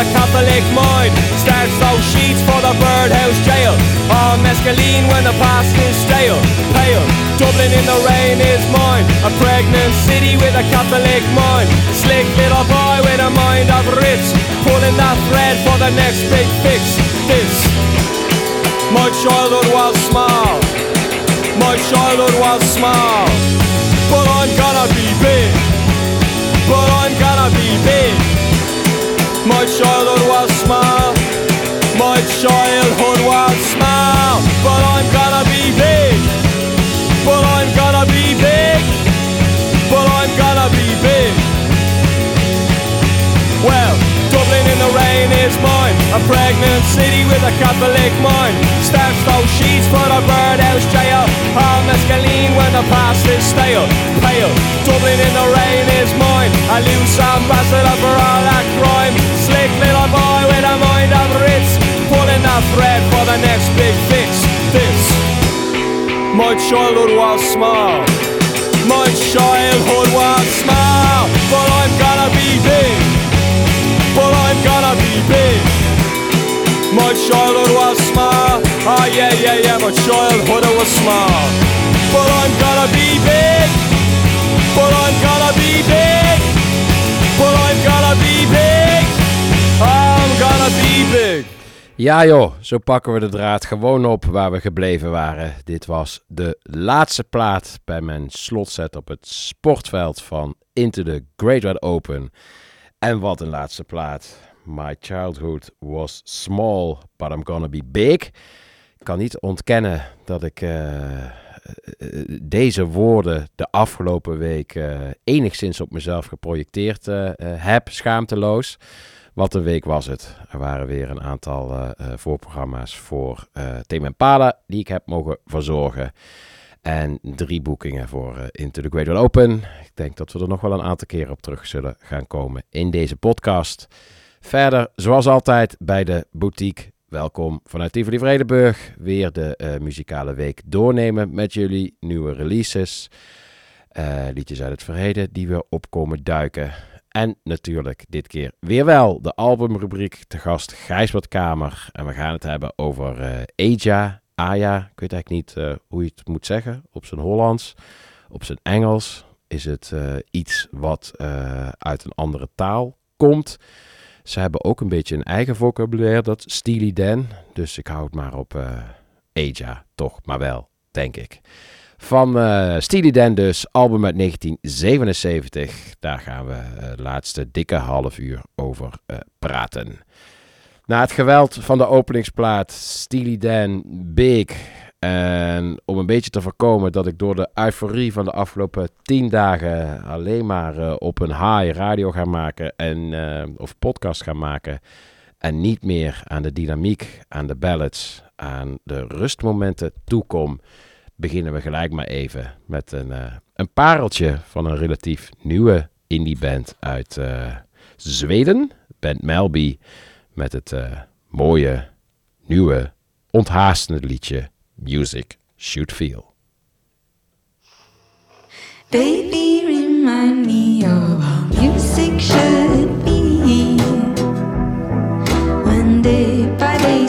A Catholic mind Starts those sheets for the birdhouse jail. On mescaline when the past is stale. Pale. Dublin in the rain is mine. A pregnant city with a Catholic mind Slick little boy with a mind of Ritz Pulling that thread for the next big fix. This. My childhood was small. My childhood was small. But I'm gonna be big. But I'm gonna be big. My childhood was small, my childhood was small, but I'm gonna be big. But I'm gonna be big. But I'm gonna be big. Well, Dublin in the rain is mine, a pregnant city with a Catholic mind. Starts those sheets for the birdhouse jail, all mescaline when the past is stale. Pale, Dublin in the rain is mine, a loose ambassador for all that crime. Slick little boy with a mind of Ritz, pulling that thread for the next big fix. This, my childhood was small. My childhood was small, but I'm gonna be big. But I'm gonna be big. My childhood was small, oh yeah, yeah, yeah, my childhood was small. But I'm gonna be big, but I'm gonna be big, but I'm gonna be big, Ja joh, zo pakken we de draad gewoon op waar we gebleven waren. Dit was de laatste plaat bij mijn slotset op het sportveld van Into the Great Red Open. En wat een laatste plaat. My childhood was small, but I'm gonna be big. Ik kan niet ontkennen dat ik eh, eh, deze woorden de afgelopen week eh, enigszins op mezelf geprojecteerd heb, schaamteloos. Wat een week was het. Er waren weer een aantal eh, eh, voorprogramma's voor eh Tame Impala die ik heb mogen verzorgen. En drie boekingen voor eh, Into the Great Wide Open. Ik denk dat we er nog wel een aantal keren op terug zullen gaan komen in deze podcast. Verder, zoals altijd, bij de boutique. Welkom vanuit Tivoli Vredenburg. Weer de muzikale week doornemen met jullie. Nieuwe releases. liedjes uit het verleden die weer opkomen duiken. En natuurlijk dit keer weer wel de albumrubriek. Te gast Gijs Kamer. En we gaan het hebben over eh Aja. Aya, ik weet eigenlijk niet eh, hoe je het moet zeggen. Op zijn Hollands, op zijn Engels. Is het eh, iets wat uit een andere taal komt. Ze hebben ook een beetje een eigen vocabulaire, dat Steely Dan. Dus ik hou het maar op Aja, toch, maar wel, denk ik. Van eh Steely Dan dus, album uit 1977. Daar gaan we eh, de laatste dikke half uur over eh, praten. Na het geweld van de openingsplaat Steely Dan Big. En om een beetje te voorkomen dat ik door de euforie van de afgelopen tien dagen alleen maar eh, op een high radio ga maken en, eh, of podcast ga maken. En niet meer aan de dynamiek, aan de ballads, aan de rustmomenten toekom. Beginnen we gelijk maar even met een, eh, een pareltje van een relatief nieuwe indie band uit eh, Zweden. Band Melby met het eh, mooie, nieuwe, onthaastende liedje Music Should Feel. Baby, remind me of how music should be. When day by day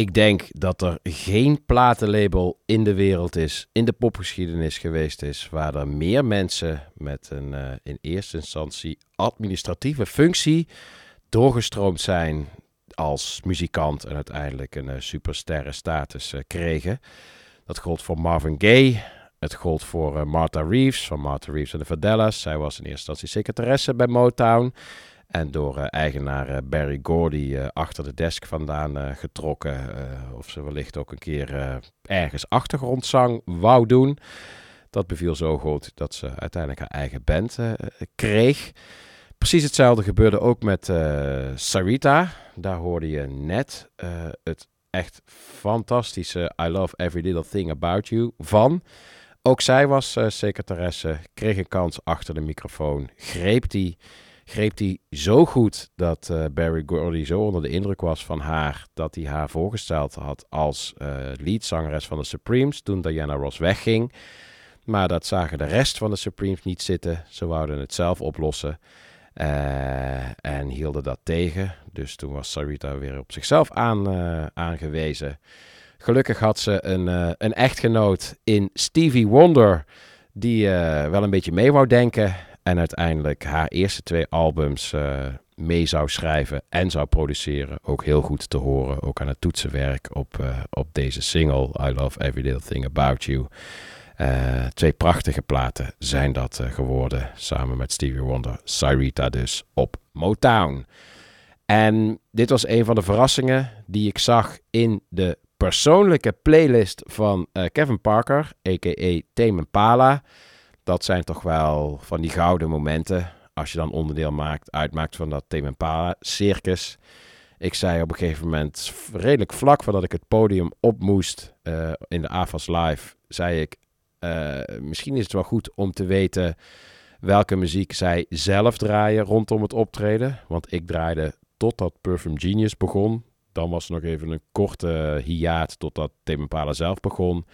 Ik denk dat er geen platenlabel in de wereld is, in de popgeschiedenis geweest is, waar er meer mensen met een eh, in eerste instantie administratieve functie doorgestroomd zijn als muzikant en uiteindelijk een uh, supersterrenstatus uh, kregen. Dat gold voor Marvin Gaye. Het gold voor Martha Reeves van Martha Reeves en de Vandellas. Zij was in eerste instantie secretaresse bij Motown. En door uh, eigenaar uh, Barry Gordy achter de desk vandaan getrokken. of ze wellicht ook een keer ergens achtergrondzang wou doen. Dat beviel zo goed dat ze uiteindelijk haar eigen band kreeg. Precies hetzelfde gebeurde ook met Sarita. Daar hoorde je net het echt fantastische I Love Every Little Thing About You van. Ook zij was secretaresse, kreeg een kans achter de microfoon, greep die, greep die zo goed dat uh, Barry Gordy zo onder de indruk was van haar, dat hij haar voorgesteld had als uh, leadzangeres van de Supremes toen Diana Ross wegging. Maar dat zagen de rest van de Supremes niet zitten. Ze wouden het zelf oplossen. Uh, en hielden dat tegen. Dus toen was Sarita weer op zichzelf aan, aangewezen. Gelukkig had ze een, een echtgenoot in Stevie Wonder, die wel een beetje mee wou denken. En uiteindelijk haar eerste twee albums mee zou schrijven en zou produceren. Ook heel goed te horen, ook aan het toetsenwerk op, op deze single, I Love Every Little Thing About You. Uh, twee prachtige platen zijn dat geworden, samen met Stevie Wonder. Sarita dus op Motown. En dit was een van de verrassingen die ik zag in de persoonlijke playlist van Kevin Parker, a.k.a. Tame Impala. Dat zijn toch wel van die gouden momenten, als je dan onderdeel maakt, uitmaakt van dat Impala circus. Ik zei op een gegeven moment, redelijk vlak voordat ik het podium op moest in de AFAS Live, zei ik, uh, misschien is het wel goed om te weten welke muziek zij zelf draaien rondom het optreden. Want ik draaide totdat Perfume Genius begon. Dan was nog even een korte hiaat totdat Tame Impala zelf begon.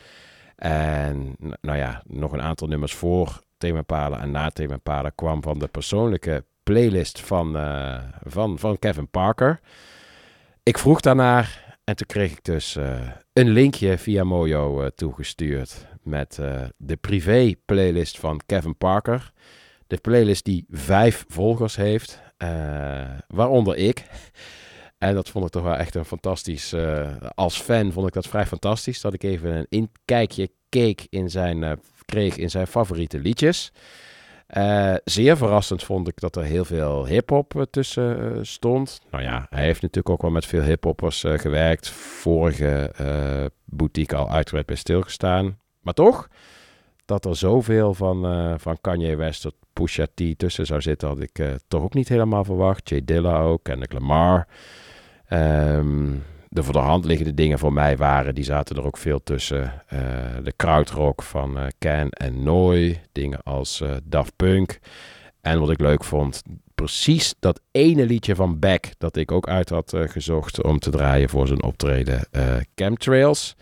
En nou ja, nog een aantal nummers voor Impala en na Impala kwam van de persoonlijke playlist van, uh, van, van Kevin Parker. Ik vroeg daarnaar en toen kreeg ik dus uh, een linkje via Mojo uh, toegestuurd met de privé playlist van Kevin Parker. De playlist die vijf volgers heeft, waaronder ik. En dat vond ik toch wel echt een fantastisch. Uh, als fan vond ik dat vrij fantastisch. Dat ik even een inkijkje keek in zijn, kreeg in zijn favoriete liedjes. zeer verrassend vond ik dat er heel veel hip-hop tussen stond. Nou ja, hij heeft natuurlijk ook wel met veel hip-hoppers gewerkt. Vorige boutique al uitgebreid bij stilgestaan. Maar toch, dat er zoveel van, uh, van Kanye West tot Pusha T tussen zou zitten, had ik uh, toch ook niet helemaal verwacht. Jay Dilla ook, Kendrick Lamar. Um, de voor de hand liggende dingen voor mij waren, die zaten er ook veel tussen. Uh, de krautrock van Ken en Noy, dingen als Daft Punk. En wat ik leuk vond, precies dat ene liedje van Beck, dat ik ook uit had gezocht om te draaien voor zijn optreden, Chemtrails.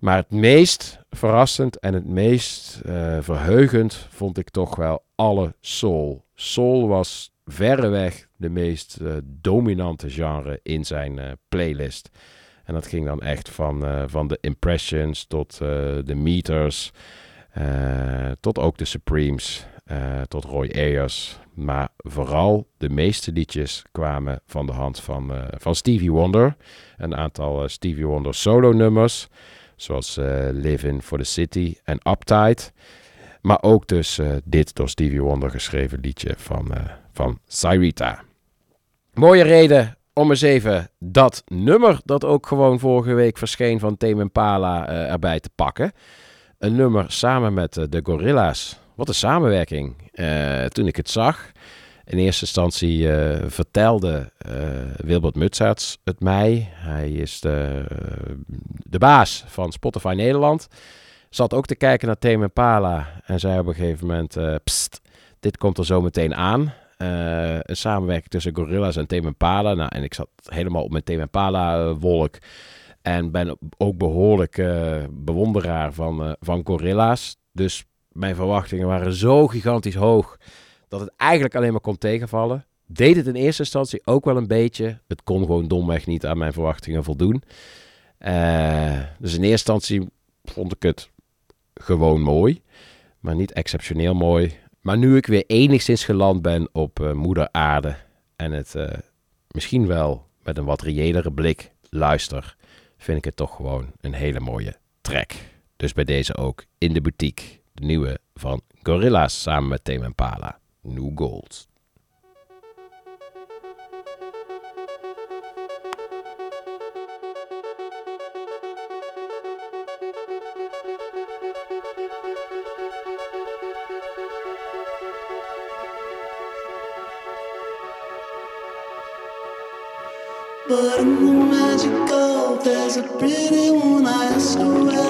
Maar het meest verrassend en het meest uh, verheugend vond ik toch wel alle soul. Soul was verreweg de meest uh, dominante genre in zijn uh, playlist. En dat ging dan echt van, van de Impressions tot de Meters, tot ook de Supremes, tot Roy Ayers. Maar vooral de meeste liedjes kwamen van de hand van, van Stevie Wonder. Een aantal Stevie Wonder solo nummers. Zoals uh, Living for the City en Uptight. Maar ook dus uh, dit door Stevie Wonder geschreven liedje van, uh, van Cyrita. Mooie reden om eens even dat nummer dat ook gewoon vorige week verscheen van Tame Impala erbij te pakken. Een nummer samen met de Gorilla's. Wat een samenwerking. toen ik het zag, in eerste instantie uh, vertelde uh, Wilbert Mutsaerts het mij. Hij is de, de baas van Spotify Nederland. Zat ook te kijken naar Tame Impala en zei op een gegeven moment... Uh, pst, dit komt er zo meteen aan. een samenwerking tussen Gorilla's en Tame Impala. Nou, en ik zat helemaal op mijn Tame Impala wolk. En ben ook behoorlijk bewonderaar van, van Gorilla's. Dus mijn verwachtingen waren zo gigantisch hoog dat het eigenlijk alleen maar kon tegenvallen. Deed het in eerste instantie ook wel een beetje. Het kon gewoon domweg niet aan mijn verwachtingen voldoen. Eh, dus in eerste instantie vond ik het gewoon mooi. Maar niet exceptioneel mooi. Maar nu ik weer enigszins geland ben op uh, moeder aarde. En het eh, misschien wel met een wat reëlere blik luister. Vind ik het toch gewoon een hele mooie track. Dus bij deze ook in de boutique. De nieuwe van Gorilla's samen met Tame Pala. new goals. But in the magic of there's a pretty one I swear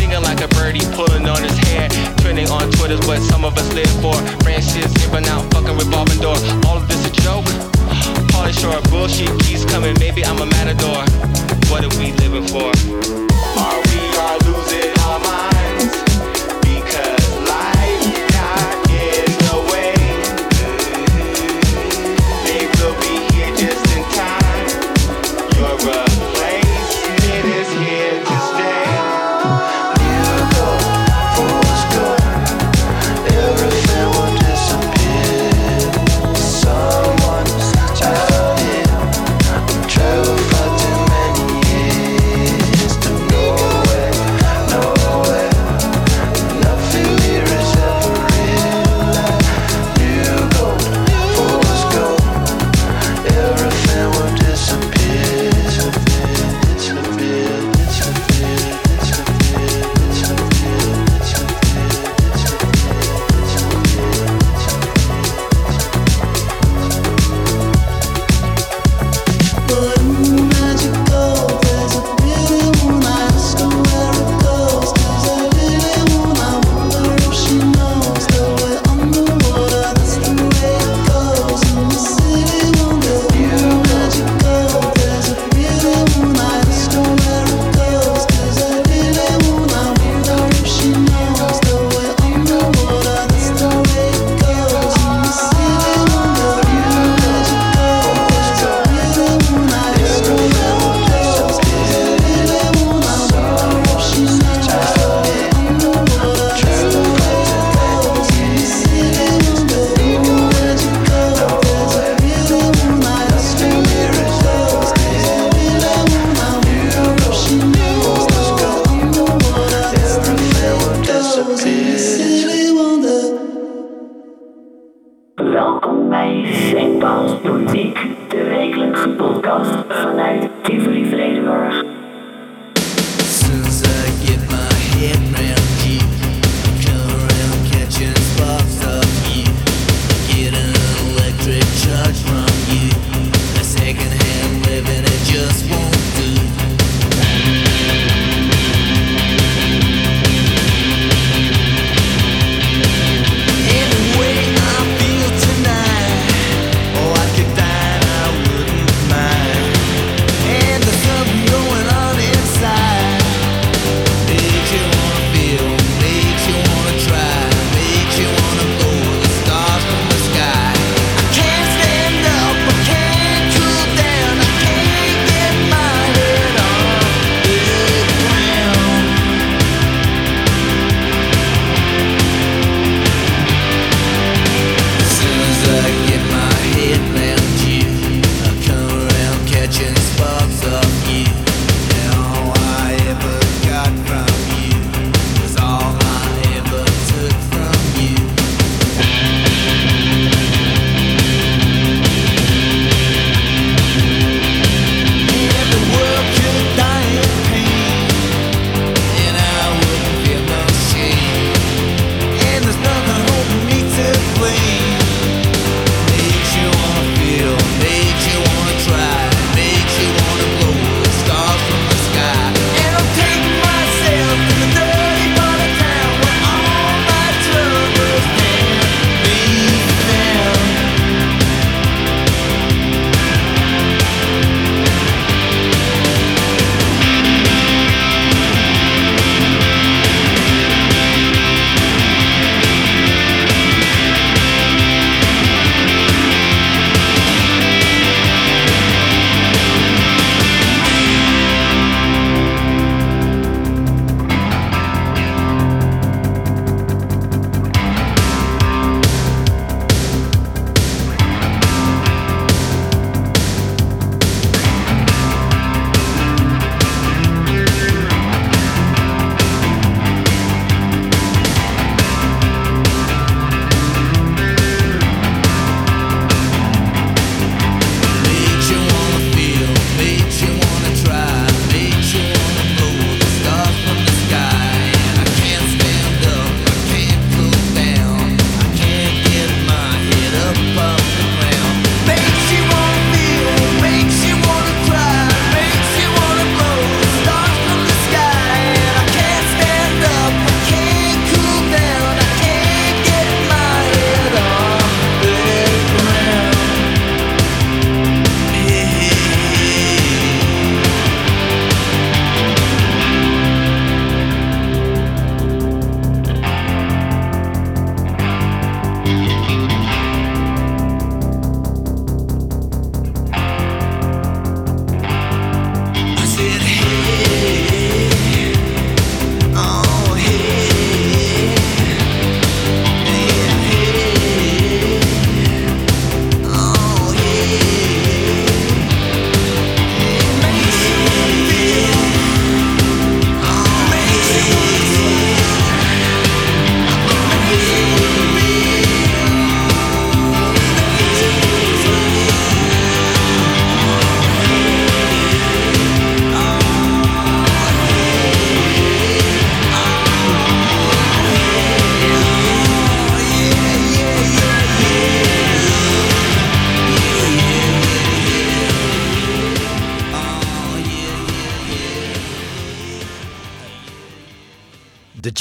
is what some of us live for. Branches giving out, fucking revolving door. All of this a joke? Polish or bullshit keeps coming, maybe I'm a matador. What are we living for?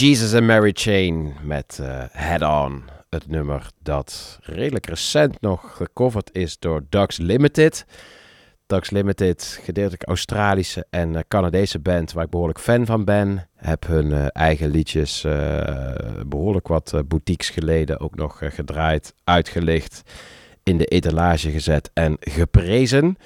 Jesus and Mary Chain met eh, Head On. Het nummer dat redelijk recent nog gecoverd is door Ducks Limited. Ducks Limited, gedeeltelijk Australische en eh, Canadese band waar ik behoorlijk fan van ben. Heb hun eh, eigen liedjes eh, behoorlijk wat boutiques geleden ook nog gedraaid, uitgelicht, in de etalage gezet en geprezen.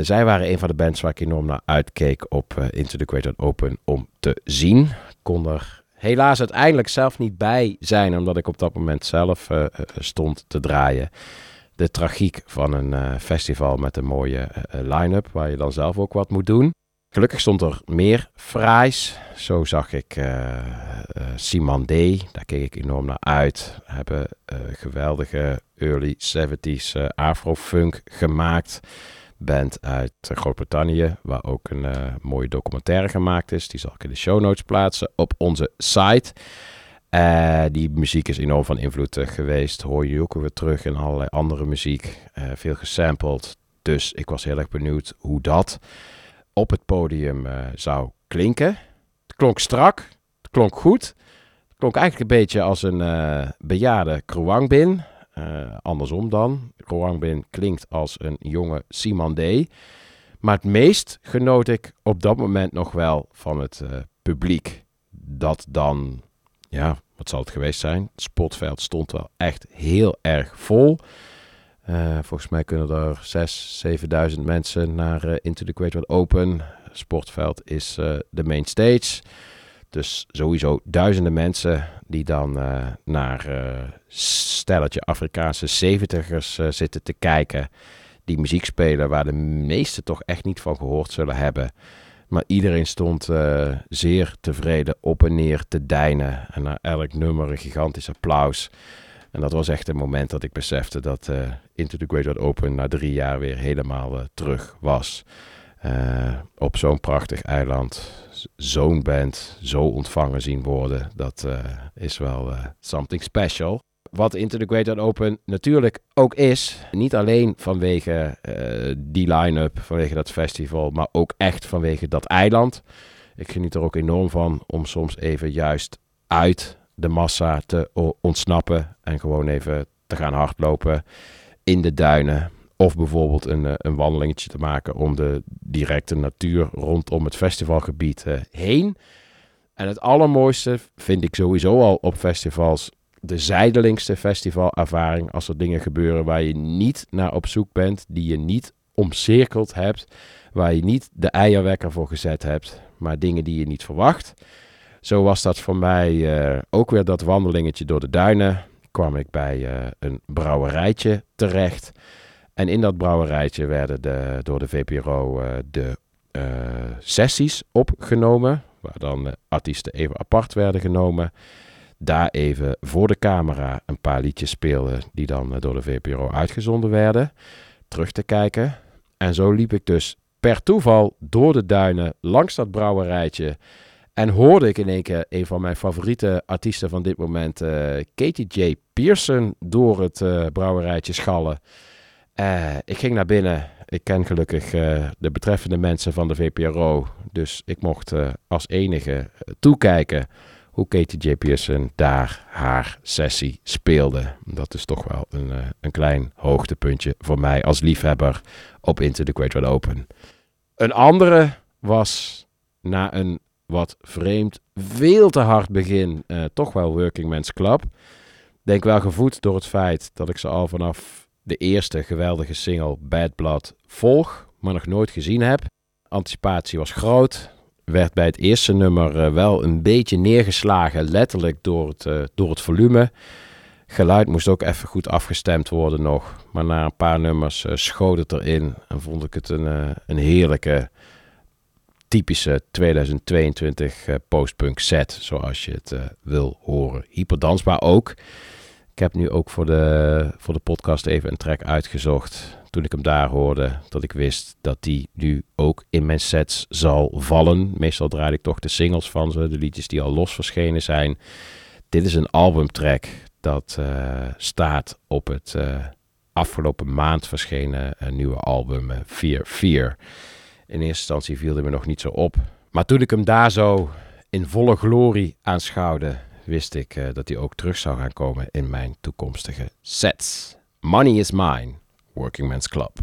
Zij waren een van de bands waar ik enorm naar uitkeek op eh, Into the Great Open om te zien. Kon er helaas uiteindelijk zelf niet bij zijn, omdat ik op dat moment zelf eh, eh, stond te draaien. De tragiek van een eh, festival met een mooie line-up, waar je dan zelf ook wat moet doen. Gelukkig stond er meer fraais. Zo zag ik Simon Day, daar keek ik enorm naar uit. Hebben eh, geweldige early 70s eh, afro-funk gemaakt. Band uit eh, Groot-Brittannië, waar ook een eh, mooie documentaire gemaakt is. Die zal ik in de show notes plaatsen op onze site. Eh, die muziek is enorm van invloed geweest. Hoor je ook weer terug in allerlei andere muziek. Veel gesampled. Dus ik was heel erg benieuwd hoe dat op het podium zou klinken. Het klonk strak. Het klonk goed. Het klonk eigenlijk een beetje als een bejaarde Kruangbin. Eh, andersom dan. Kruangbin klinkt als een jonge Simon Day. Maar het meest genoot ik op dat moment nog wel van het eh, publiek. Dat dan, ja, wat zal het geweest zijn? Het sportveld stond wel echt heel erg vol. Eh, volgens mij kunnen er 6.000, 7.000 mensen naar Into the Great Wide Open. Sportveld is de main stage. Dus sowieso duizenden mensen die dan eh, naar eh stelletje Afrikaanse zeventigers eh, zitten te kijken. Die muziek spelen waar de meesten toch echt niet van gehoord zullen hebben. Maar iedereen stond zeer tevreden op en neer te deinen. En na elk nummer een gigantisch applaus. En dat was echt een moment dat ik besefte dat Into the Great Open na drie jaar weer helemaal terug was. Eh, op zo'n prachtig eiland, zo'n band, zo ontvangen zien worden, dat eh, is wel eh, something special. Wat Into the Great Open natuurlijk ook is, niet alleen vanwege die line-up, vanwege dat festival, maar ook echt vanwege dat eiland. Ik geniet er ook enorm van om soms even juist uit de massa te ontsnappen en gewoon even te gaan hardlopen in de duinen. Of bijvoorbeeld een, eh, een wandelingetje te maken om de directe natuur rondom het festivalgebied eh, heen. En het allermooiste vind ik sowieso al op festivals de zijdelingste festivalervaring. Als er dingen gebeuren waar je niet naar op zoek bent, die je niet omcirkeld hebt, waar je niet de eierwekker voor gezet hebt, maar dingen die je niet verwacht. Zo was dat voor mij eh, ook weer dat wandelingetje door de duinen. Kwam ik bij een brouwerijtje terecht. En in dat brouwerijtje werden de, door de VPRO eh, de eh, sessies opgenomen. Waar dan artiesten even apart werden genomen. Daar even voor de camera een paar liedjes speelden. Die dan eh, door de VPRO uitgezonden werden. Terug te kijken. En zo liep ik dus per toeval door de duinen langs dat brouwerijtje. En hoorde ik in één keer een van mijn favoriete artiesten van dit moment, eh, Katie J. Pearson, door het eh, brouwerijtje schallen. Eh, ik ging naar binnen. Ik ken gelukkig eh, de betreffende mensen van de VPRO. Dus ik mocht eh, als enige toekijken hoe Katie J. Pearson daar haar sessie speelde. Dat is toch wel een, een klein hoogtepuntje voor mij als liefhebber op Into the Great Wide Open. Een andere was na een wat vreemd, veel te hard begin, toch wel Working Men's Club. Denk wel gevoed door het feit dat ik ze al vanaf de eerste geweldige single Bad Blood volg, maar nog nooit gezien heb. Anticipatie was groot. Werd bij het eerste nummer eh, wel een beetje neergeslagen, letterlijk door het, eh, door het volume. Geluid moest ook even goed afgestemd worden nog. Maar na een paar nummers eh, schoot het erin en vond ik het een, een heerlijke, typische 2022 eh, postpunk set, zoals je het wil horen. Hyperdansbaar ook. Ik heb nu ook voor de, voor de podcast even een track uitgezocht. Toen ik hem daar hoorde, dat ik wist dat die nu ook in mijn sets zal vallen. Meestal draai ik toch de singles van ze, de liedjes die al los verschenen zijn. Dit is een albumtrack dat eh, staat op het eh, afgelopen maand verschenen eh, nieuwe album eh, Fear Fear. In eerste instantie viel hij me nog niet zo op. Maar toen ik hem daar zo in volle glorie aanschouwde, wist ik eh, dat hij ook terug zou gaan komen in mijn toekomstige sets. Money is Mine, Working Men's Club.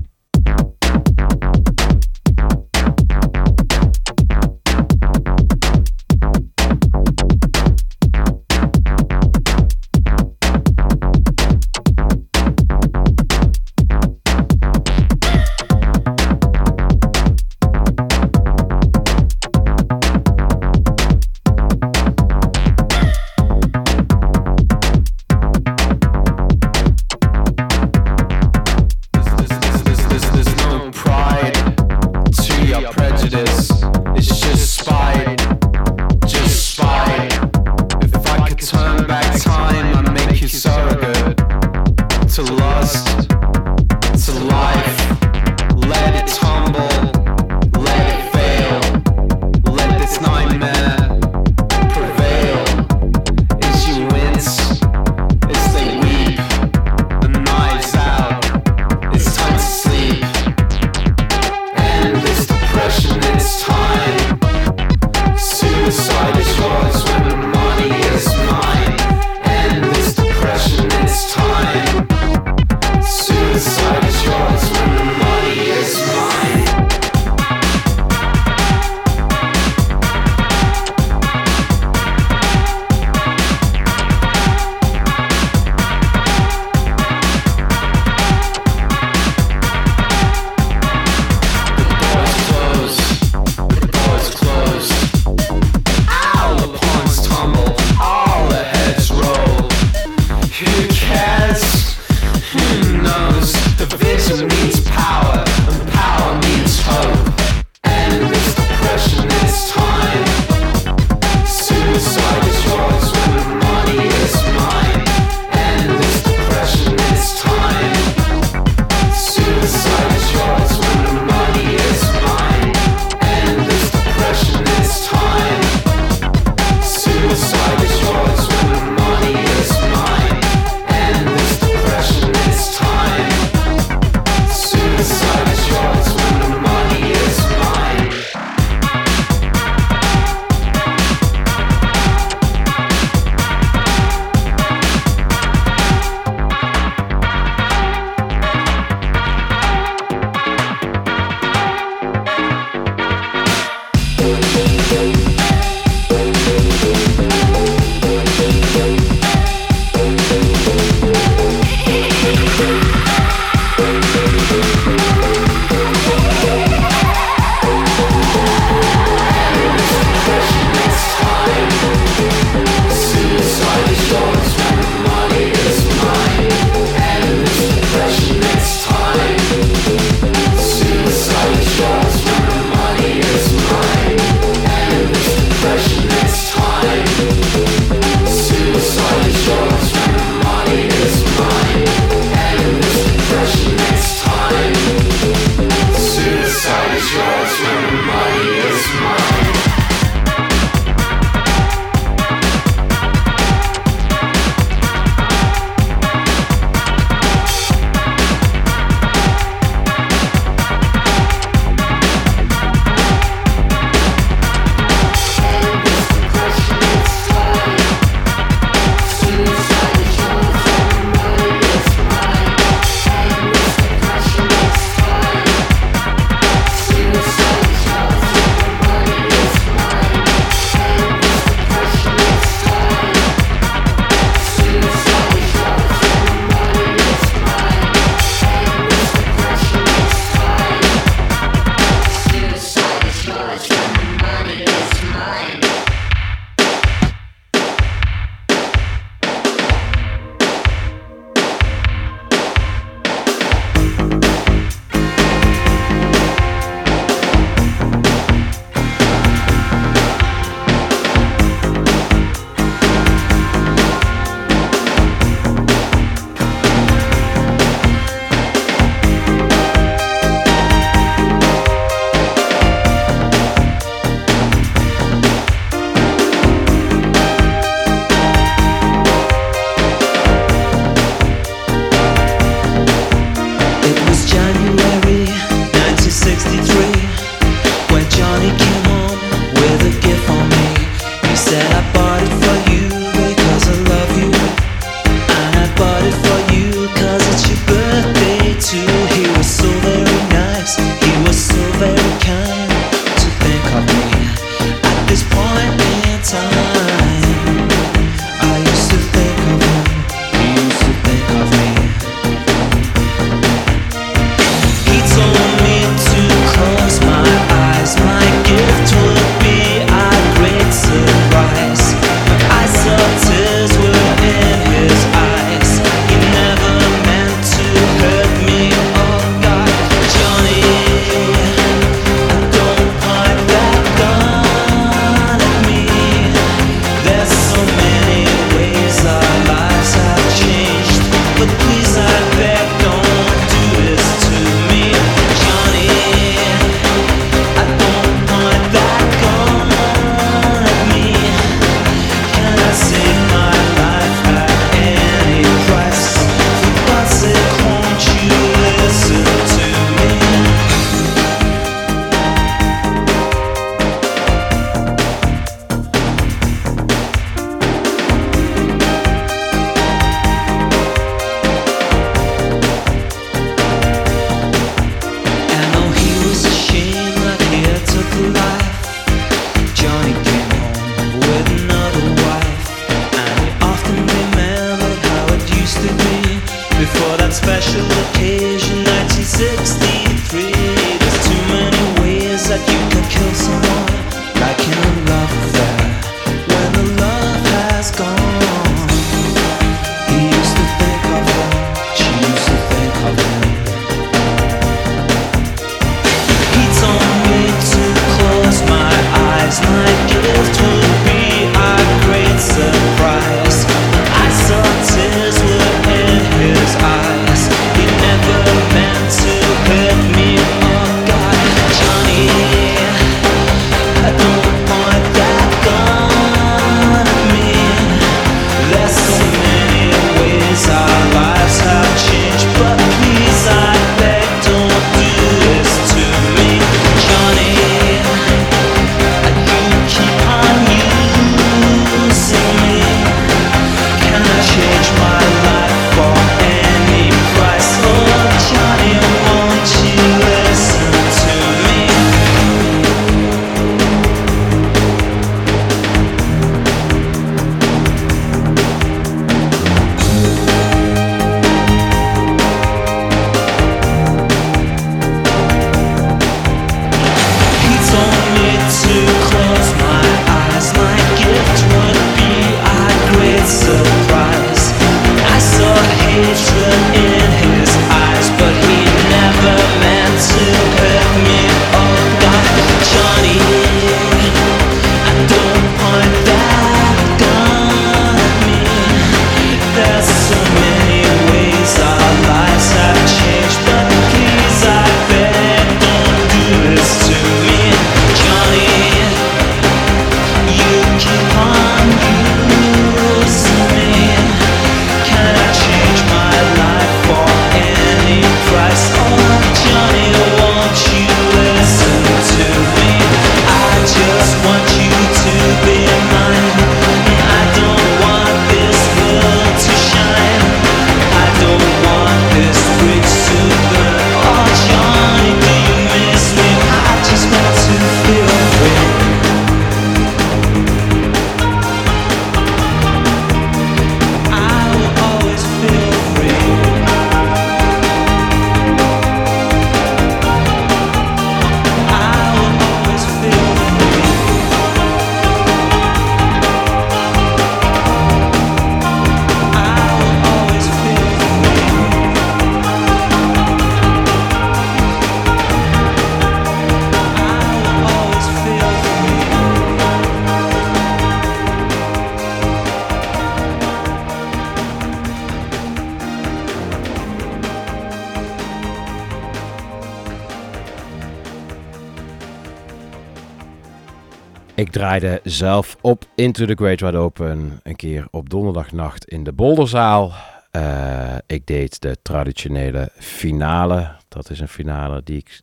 Ik draaide zelf op Into the Great Wide Open een keer op donderdagnacht in de Bolderzaal. Eh, ik deed de traditionele finale. Dat is een finale die ik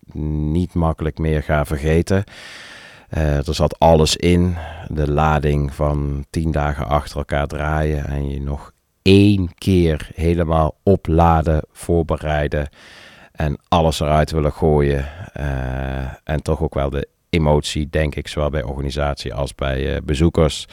niet makkelijk meer ga vergeten. Eh, er zat alles in. De lading van tien dagen achter elkaar draaien en je nog één keer helemaal opladen, voorbereiden en alles eruit willen gooien. Eh, en toch ook wel de emotie, denk ik, zowel bij organisatie als bij eh, bezoekers,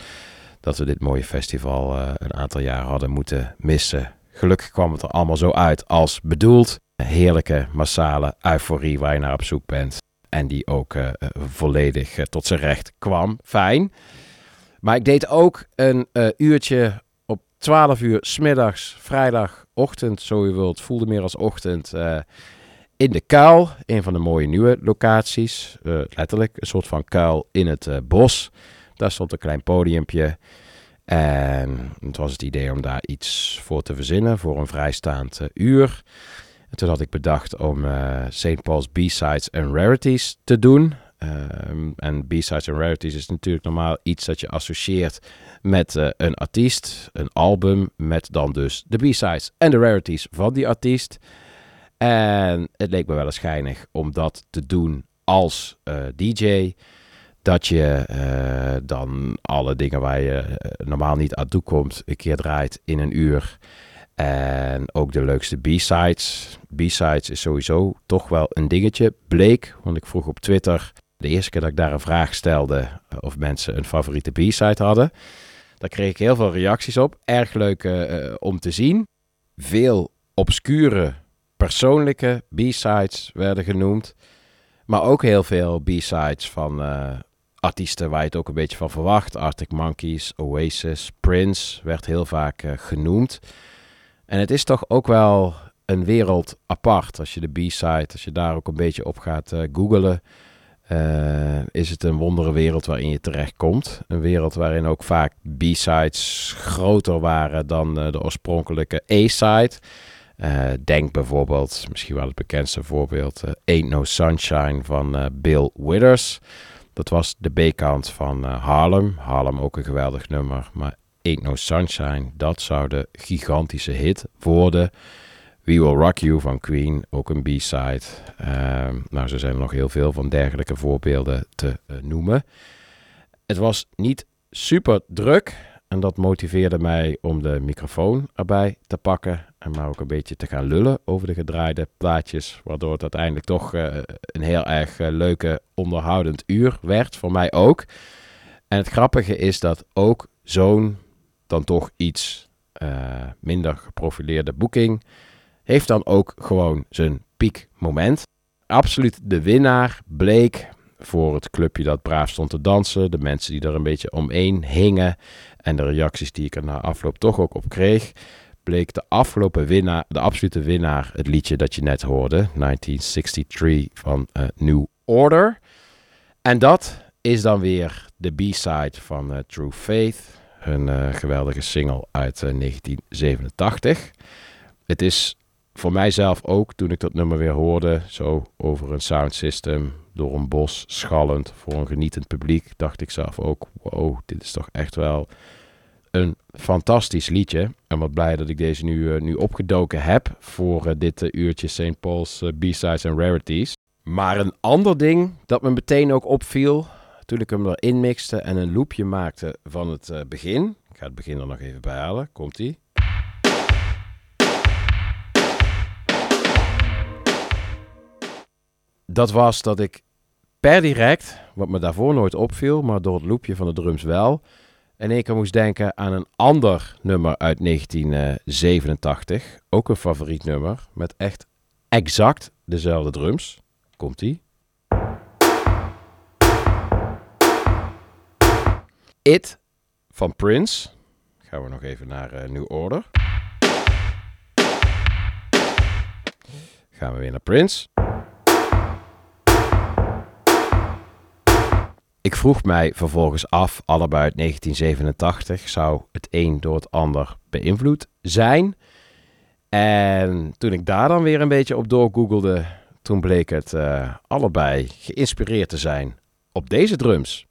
dat we dit mooie festival eh, een aantal jaar hadden moeten missen. Gelukkig kwam het er allemaal zo uit als bedoeld. Heerlijke massale euforie waar je naar op zoek bent. En die ook eh, volledig tot zijn recht kwam. Fijn. Maar ik deed ook een uurtje op 12 uur smiddags, vrijdagochtend, zo je wilt. Voelde meer als ochtend. In de kuil, een van de mooie nieuwe locaties. eh, letterlijk, een soort van kuil in het eh, bos. Daar stond een klein podiumpje. En het was het idee om daar iets voor te verzinnen voor een vrijstaand eh, uur. En toen had ik bedacht om St. Paul's B-Sides en Rarities te doen. Ehm, en B-Sides en Rarities is natuurlijk normaal iets dat je associeert met een artiest, een album, met dan dus de B-Sides en de Rarities van die artiest. En het leek me wel eens schijnig om dat te doen als eh, DJ. Dat je eh, dan alle dingen waar je eh, normaal niet aan toe komt, een keer draait in een uur. En ook de leukste B-sides. B-sides is sowieso toch wel een dingetje. Bleek, want ik vroeg op Twitter, de eerste keer dat ik daar een vraag stelde, of mensen een favoriete B-side hadden. Daar kreeg ik heel veel reacties op. Erg leuk om te zien. Veel obscure persoonlijke B-sides werden genoemd. Maar ook heel veel B-sides van eh, artiesten waar je het ook een beetje van verwacht. Arctic Monkeys, Oasis, Prince werd heel vaak eh, genoemd. En het is toch ook wel een wereld apart. Als je de B-side, als je daar ook een beetje op gaat eh googelen, is het een wondere wereld waarin je terechtkomt. Een wereld waarin ook vaak B-sides groter waren dan de oorspronkelijke A-side. Eh, denk bijvoorbeeld, misschien wel het bekendste voorbeeld, eh, Ain't No Sunshine van eh, Bill Withers. Dat was de B-kant van Harlem. Harlem ook een geweldig nummer, maar Ain't No Sunshine, dat zou de gigantische hit worden. We Will Rock You van Queen, ook een B-side. Ehm, nou, zo zijn er nog heel veel van dergelijke voorbeelden te noemen. Het was niet super druk en dat motiveerde mij om de microfoon erbij te pakken en maar ook een beetje te gaan lullen over de gedraaide plaatjes, waardoor het uiteindelijk toch eh, een heel erg eh, leuke, onderhoudend uur werd, voor mij ook. En het grappige is dat ook zo'n dan toch iets eh, minder geprofileerde boeking heeft dan ook gewoon zijn piekmoment. Absoluut de winnaar bleek voor het clubje dat braaf stond te dansen, de mensen die er een beetje omheen hingen en de reacties die ik er na afloop toch ook op kreeg, bleek de afgelopen winnaar, de absolute winnaar, het liedje dat je net hoorde, 1963 van eh, New Order. En dat is dan weer de B-side van eh, True Faith, hun eh, geweldige single uit eh, 1987. Het is voor mijzelf ook, toen ik dat nummer weer hoorde, zo over een sound system, door een bos, schallend, voor een genietend publiek, dacht ik zelf ook, wow, dit is toch echt wel een fantastisch liedje. En wat blij dat ik deze nu, eh, nu opgedoken heb voor eh, dit eh, uurtje St. Paul's B-Sides en Rarities. Maar een ander ding dat me meteen ook opviel toen ik hem erin mixte en een loopje maakte van het begin. Ik ga het begin er nog even bij halen. Komt-ie. Dat was dat ik per direct, wat me daarvoor nooit opviel, maar door het loopje van de drums wel, in één keer moest denken aan een ander nummer uit 1987. Ook een favoriet nummer, met echt exact dezelfde drums. Komt-ie. It van Prince. Gaan we nog even naar eh, New Order. Gaan we weer naar Prince. Ik vroeg mij vervolgens af, allebei uit 1987, zou het een door het ander beïnvloed zijn? En toen ik daar dan weer een beetje op doorgoogelde, toen bleek het eh, allebei geïnspireerd te zijn op deze drums.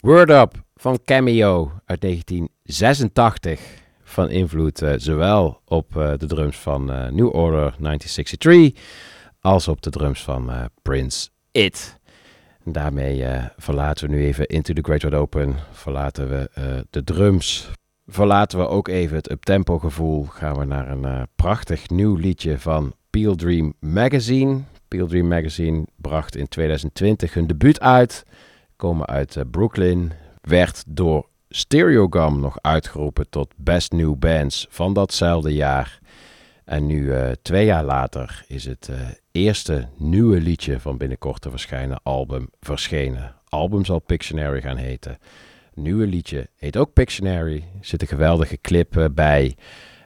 Word Up van Cameo uit 1986 van invloed eh, zowel op eh, de drums van eh, New Order 1963 als op de drums van Prince It. En daarmee verlaten we nu even Into the Great Wide Open, verlaten we de drums, verlaten we ook even het uptempo gevoel, gaan we naar een prachtig nieuw liedje van Peel Dream Magazine. Peel Dream Magazine bracht in 2020 hun debuut uit, komen uit Brooklyn, werd door Stereogum nog uitgeroepen tot Best New Bands van datzelfde jaar. En nu, eh, twee jaar later, is het eh, eerste nieuwe liedje van binnenkort te verschijnen album verschenen. Album zal Pictionary gaan heten. Nieuwe liedje heet ook Pictionary. Zit een geweldige clip eh, bij.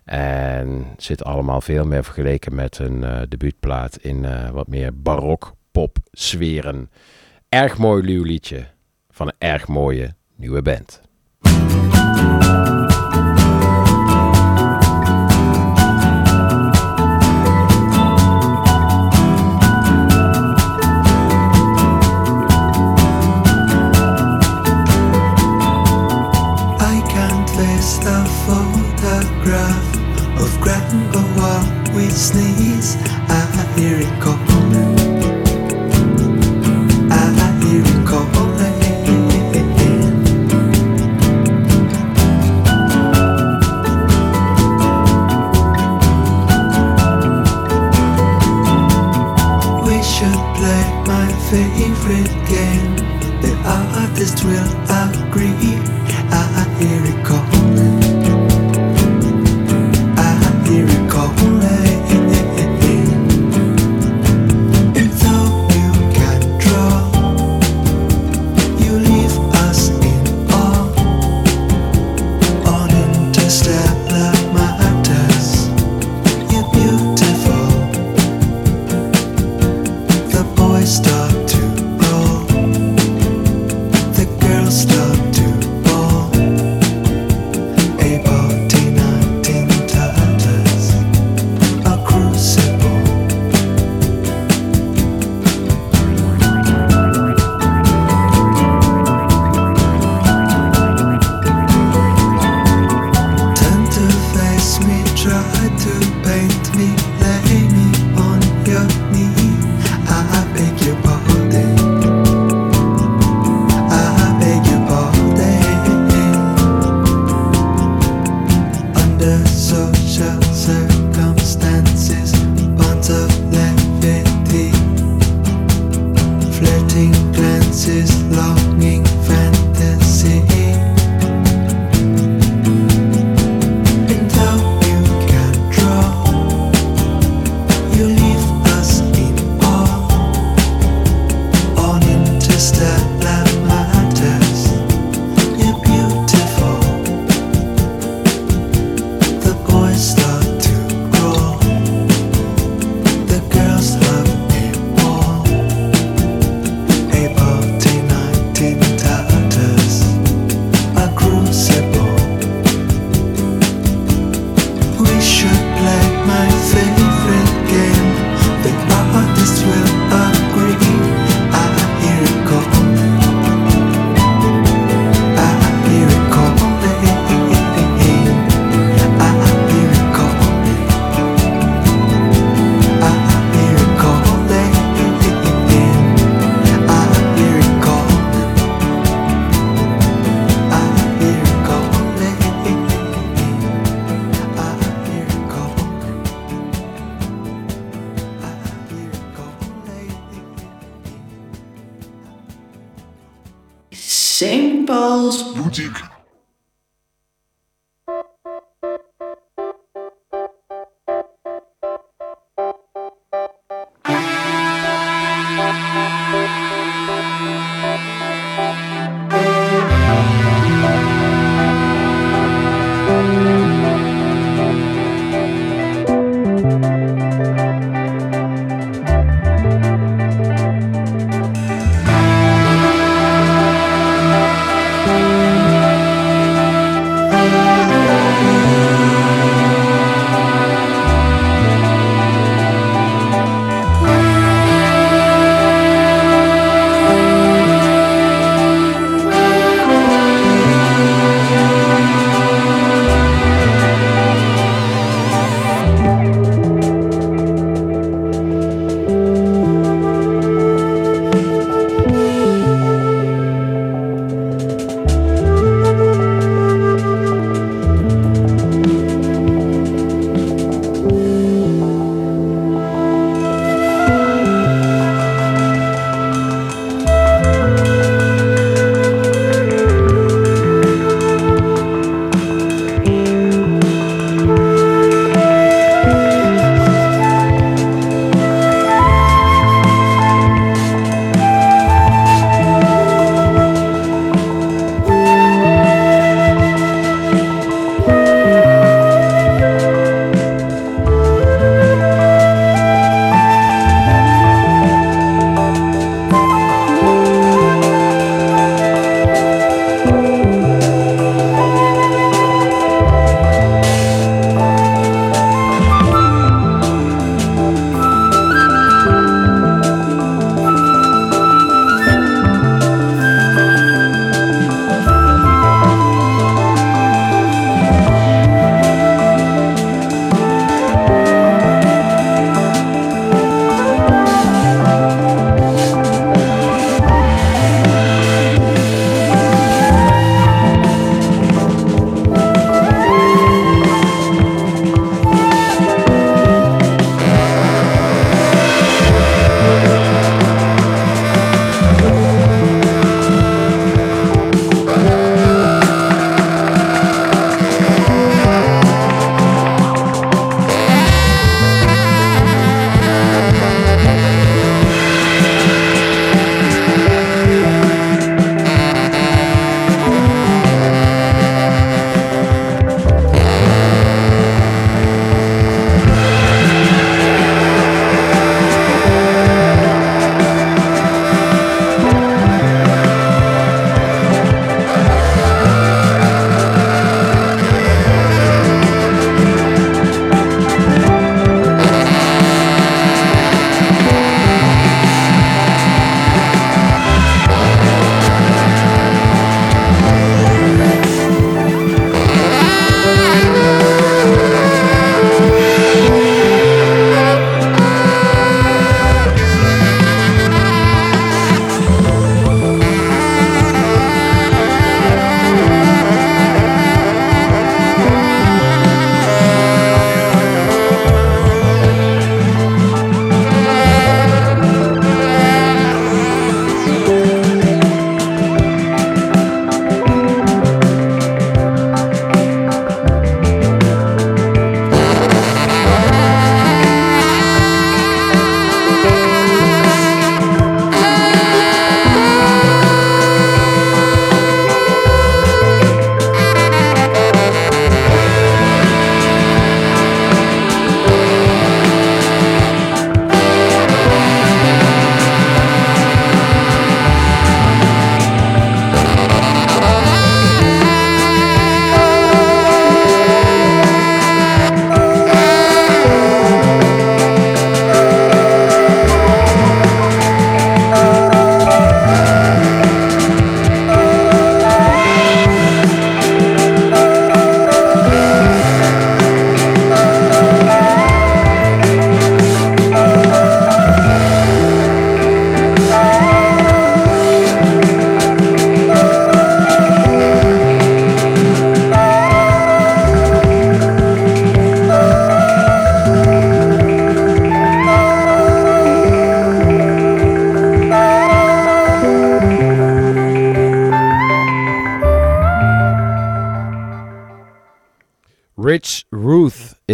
En zit allemaal veel meer vergeleken met een debuutplaat in wat meer barok pop sferen. Erg mooi nieuw liedje van een erg mooie nieuwe band. I can't face the photograph of Grandpa while we sneeze. Artist will agree.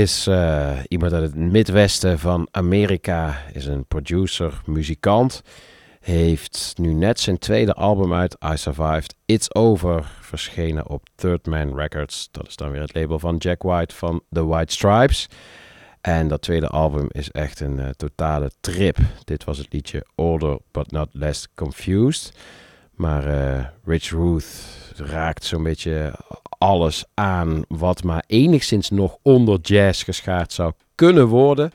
Is eh, iemand uit het Midwesten van Amerika. Is een producer, muzikant. Heeft nu net zijn tweede album uit, I Survived, It's Over, verschenen op Third Man Records. Dat is dan weer het label van Jack White van The White Stripes. En dat tweede album is echt een eh, totale trip. Dit was het liedje Older But Not Less Confused. Maar eh, Rich Ruth raakt zo'n beetje alles aan wat maar enigszins nog onder jazz geschaard zou kunnen worden.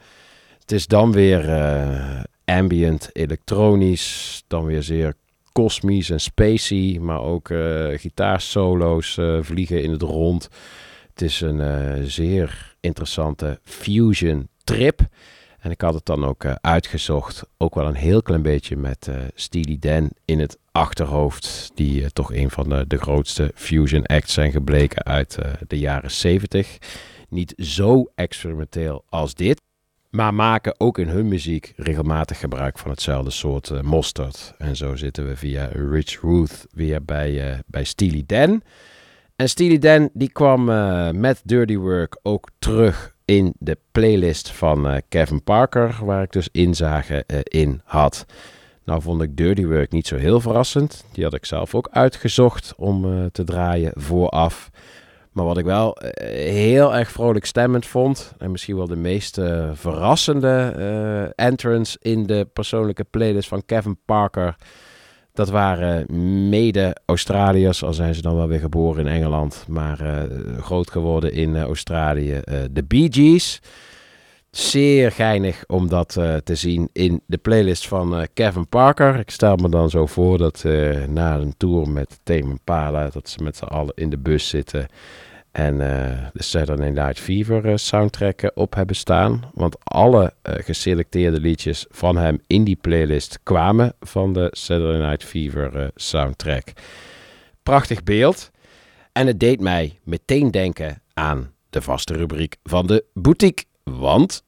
Het is dan weer eh, ambient, elektronisch, dan weer zeer kosmisch en spacey, maar ook eh gitaarsolo's eh, vliegen in het rond. Het is een zeer interessante fusion trip. En ik had het dan ook uitgezocht, ook wel een heel klein beetje met Steely Dan in het achterhoofd, die eh, toch een van de, de grootste fusion acts zijn gebleken uit eh, de jaren 70. Niet zo experimenteel als dit, maar maken ook in hun muziek regelmatig gebruik van hetzelfde soort eh, mosterd. En zo zitten we via Rich Ruth weer bij, eh, bij Steely Dan. En Steely Dan die kwam eh, met Dirty Work ook terug in de playlist van eh, Kevin Parker, waar ik dus inzage eh, in had. Nou vond ik Dirty Work niet zo heel verrassend. Die had ik zelf ook uitgezocht om eh, te draaien vooraf. Maar wat ik wel eh, heel erg vrolijk stemmend vond, en misschien wel de meest eh, verrassende entrance in de persoonlijke playlist van Kevin Parker, dat waren mede Australiërs, al zijn ze dan wel weer geboren in Engeland, maar groot geworden in Australië, de Bee Gees. Zeer geinig om dat eh, te zien in de playlist van eh, Kevin Parker. Ik stel me dan zo voor dat eh, na een tour met Tame Impala, dat ze met z'n allen in de bus zitten en de Saturday Night Fever soundtrack op hebben staan. Want alle geselecteerde liedjes van hem in die playlist kwamen van de Saturday Night Fever soundtrack. Prachtig beeld. En het deed mij meteen denken aan de vaste rubriek van de boutique. Want.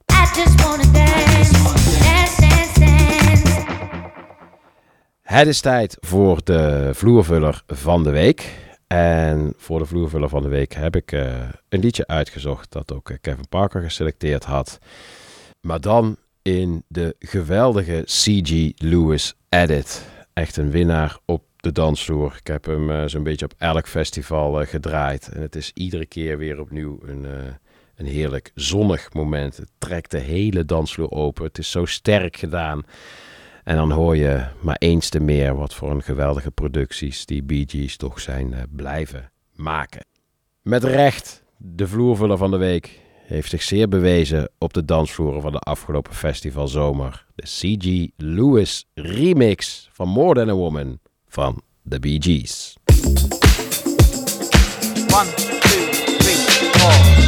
Het is tijd voor de vloervuller van de week. En voor de vloervuller van de week heb ik eh, een liedje uitgezocht dat ook eh, Kevin Parker geselecteerd had. Maar dan in de geweldige C.G. Lewis edit. Echt een winnaar op de dansvloer. Ik heb hem eh, zo'n beetje op elk festival gedraaid. En het is iedere keer weer opnieuw een, eh, een heerlijk zonnig moment. Het trekt de hele dansvloer open. Het is zo sterk gedaan. En dan hoor je maar eens te meer wat voor een geweldige producties die Bee Gees toch zijn eh, blijven maken. Met recht, de vloervuller van de week heeft zich zeer bewezen op de dansvloeren van de afgelopen festivalzomer. De C.G. Lewis remix van More Than a Woman van de Bee Gees. One.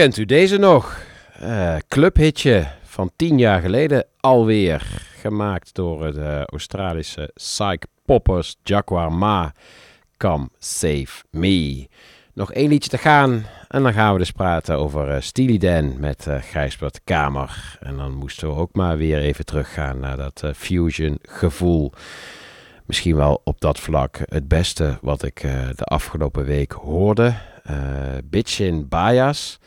Kent u deze nog? Eh, clubhitje van tien jaar geleden alweer. Gemaakt door het eh, Australische Psych Poppers Jaguar Ma. Come Save Me. Nog één liedje te gaan en dan gaan we dus praten over eh Steely Dan met eh Gijsbert Kamer. En dan moesten we ook maar weer even teruggaan naar dat fusion gevoel. Misschien wel op dat vlak het beste wat ik de afgelopen week hoorde. Eh Bitchin Bias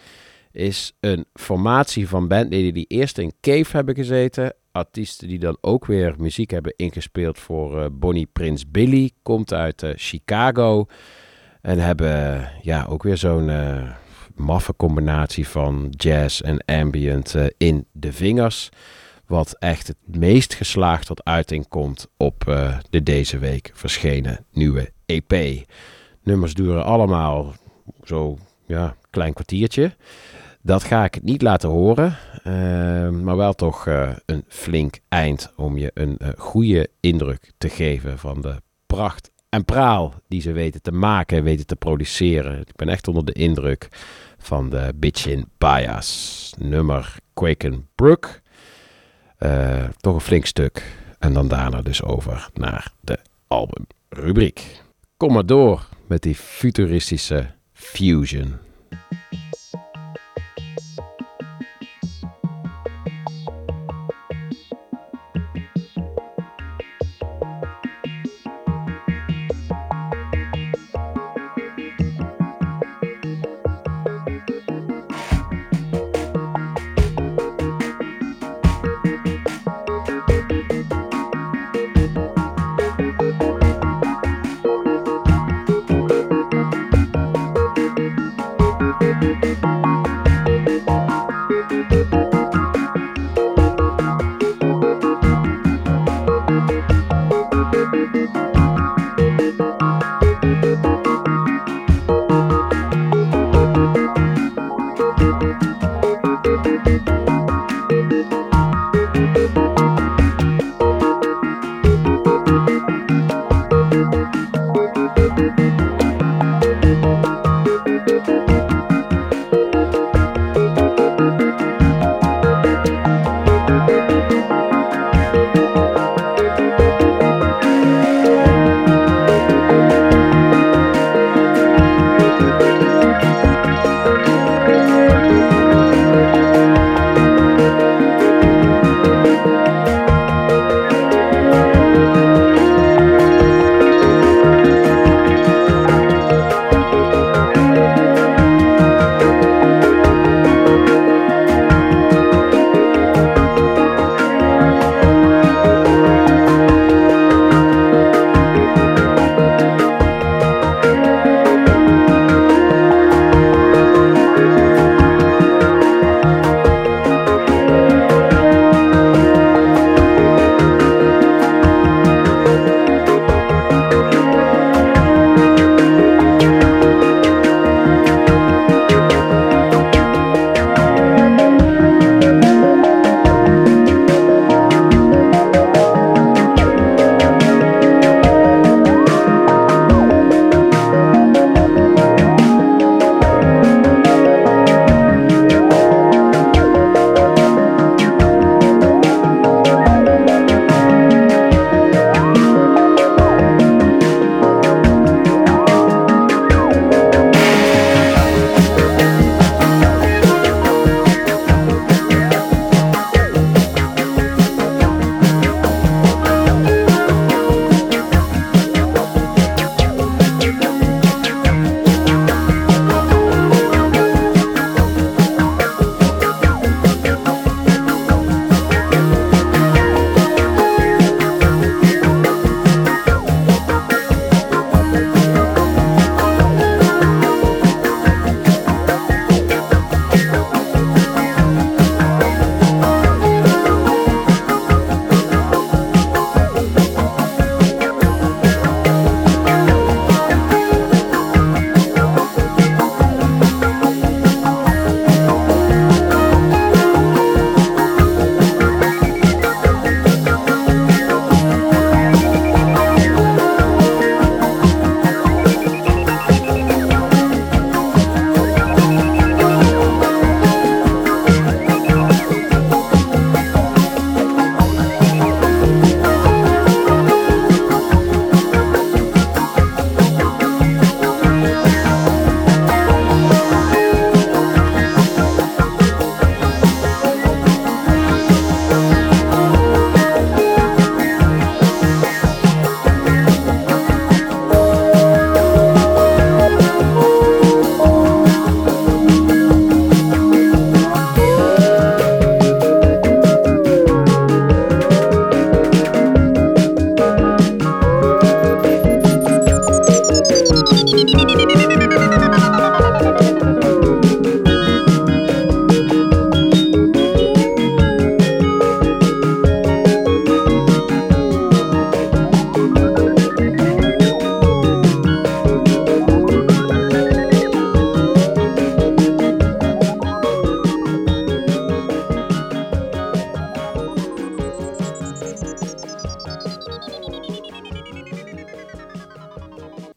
is een formatie van bandleden die eerst in Cave hebben gezeten. Artiesten die dan ook weer muziek hebben ingespeeld voor eh, Bonnie Prince Billy. Komt uit eh, Chicago. En hebben ja, ook weer zo'n eh, maffe combinatie van jazz en ambient in de vingers. Wat echt het meest geslaagd tot uiting komt op de deze week verschenen nieuwe EP. Nummers duren allemaal zo ja, klein kwartiertje. Dat ga ik niet laten horen, eh, maar wel toch eh, een flink eind om je een eh, goede indruk te geven van de pracht en praal die ze weten te maken en weten te produceren. Ik ben echt onder de indruk van de Bitchin Bias. Nummer Quaken Brook. Eh, toch een flink stuk. En dan daarna dus over naar de albumrubriek. Kom maar door met die futuristische fusion.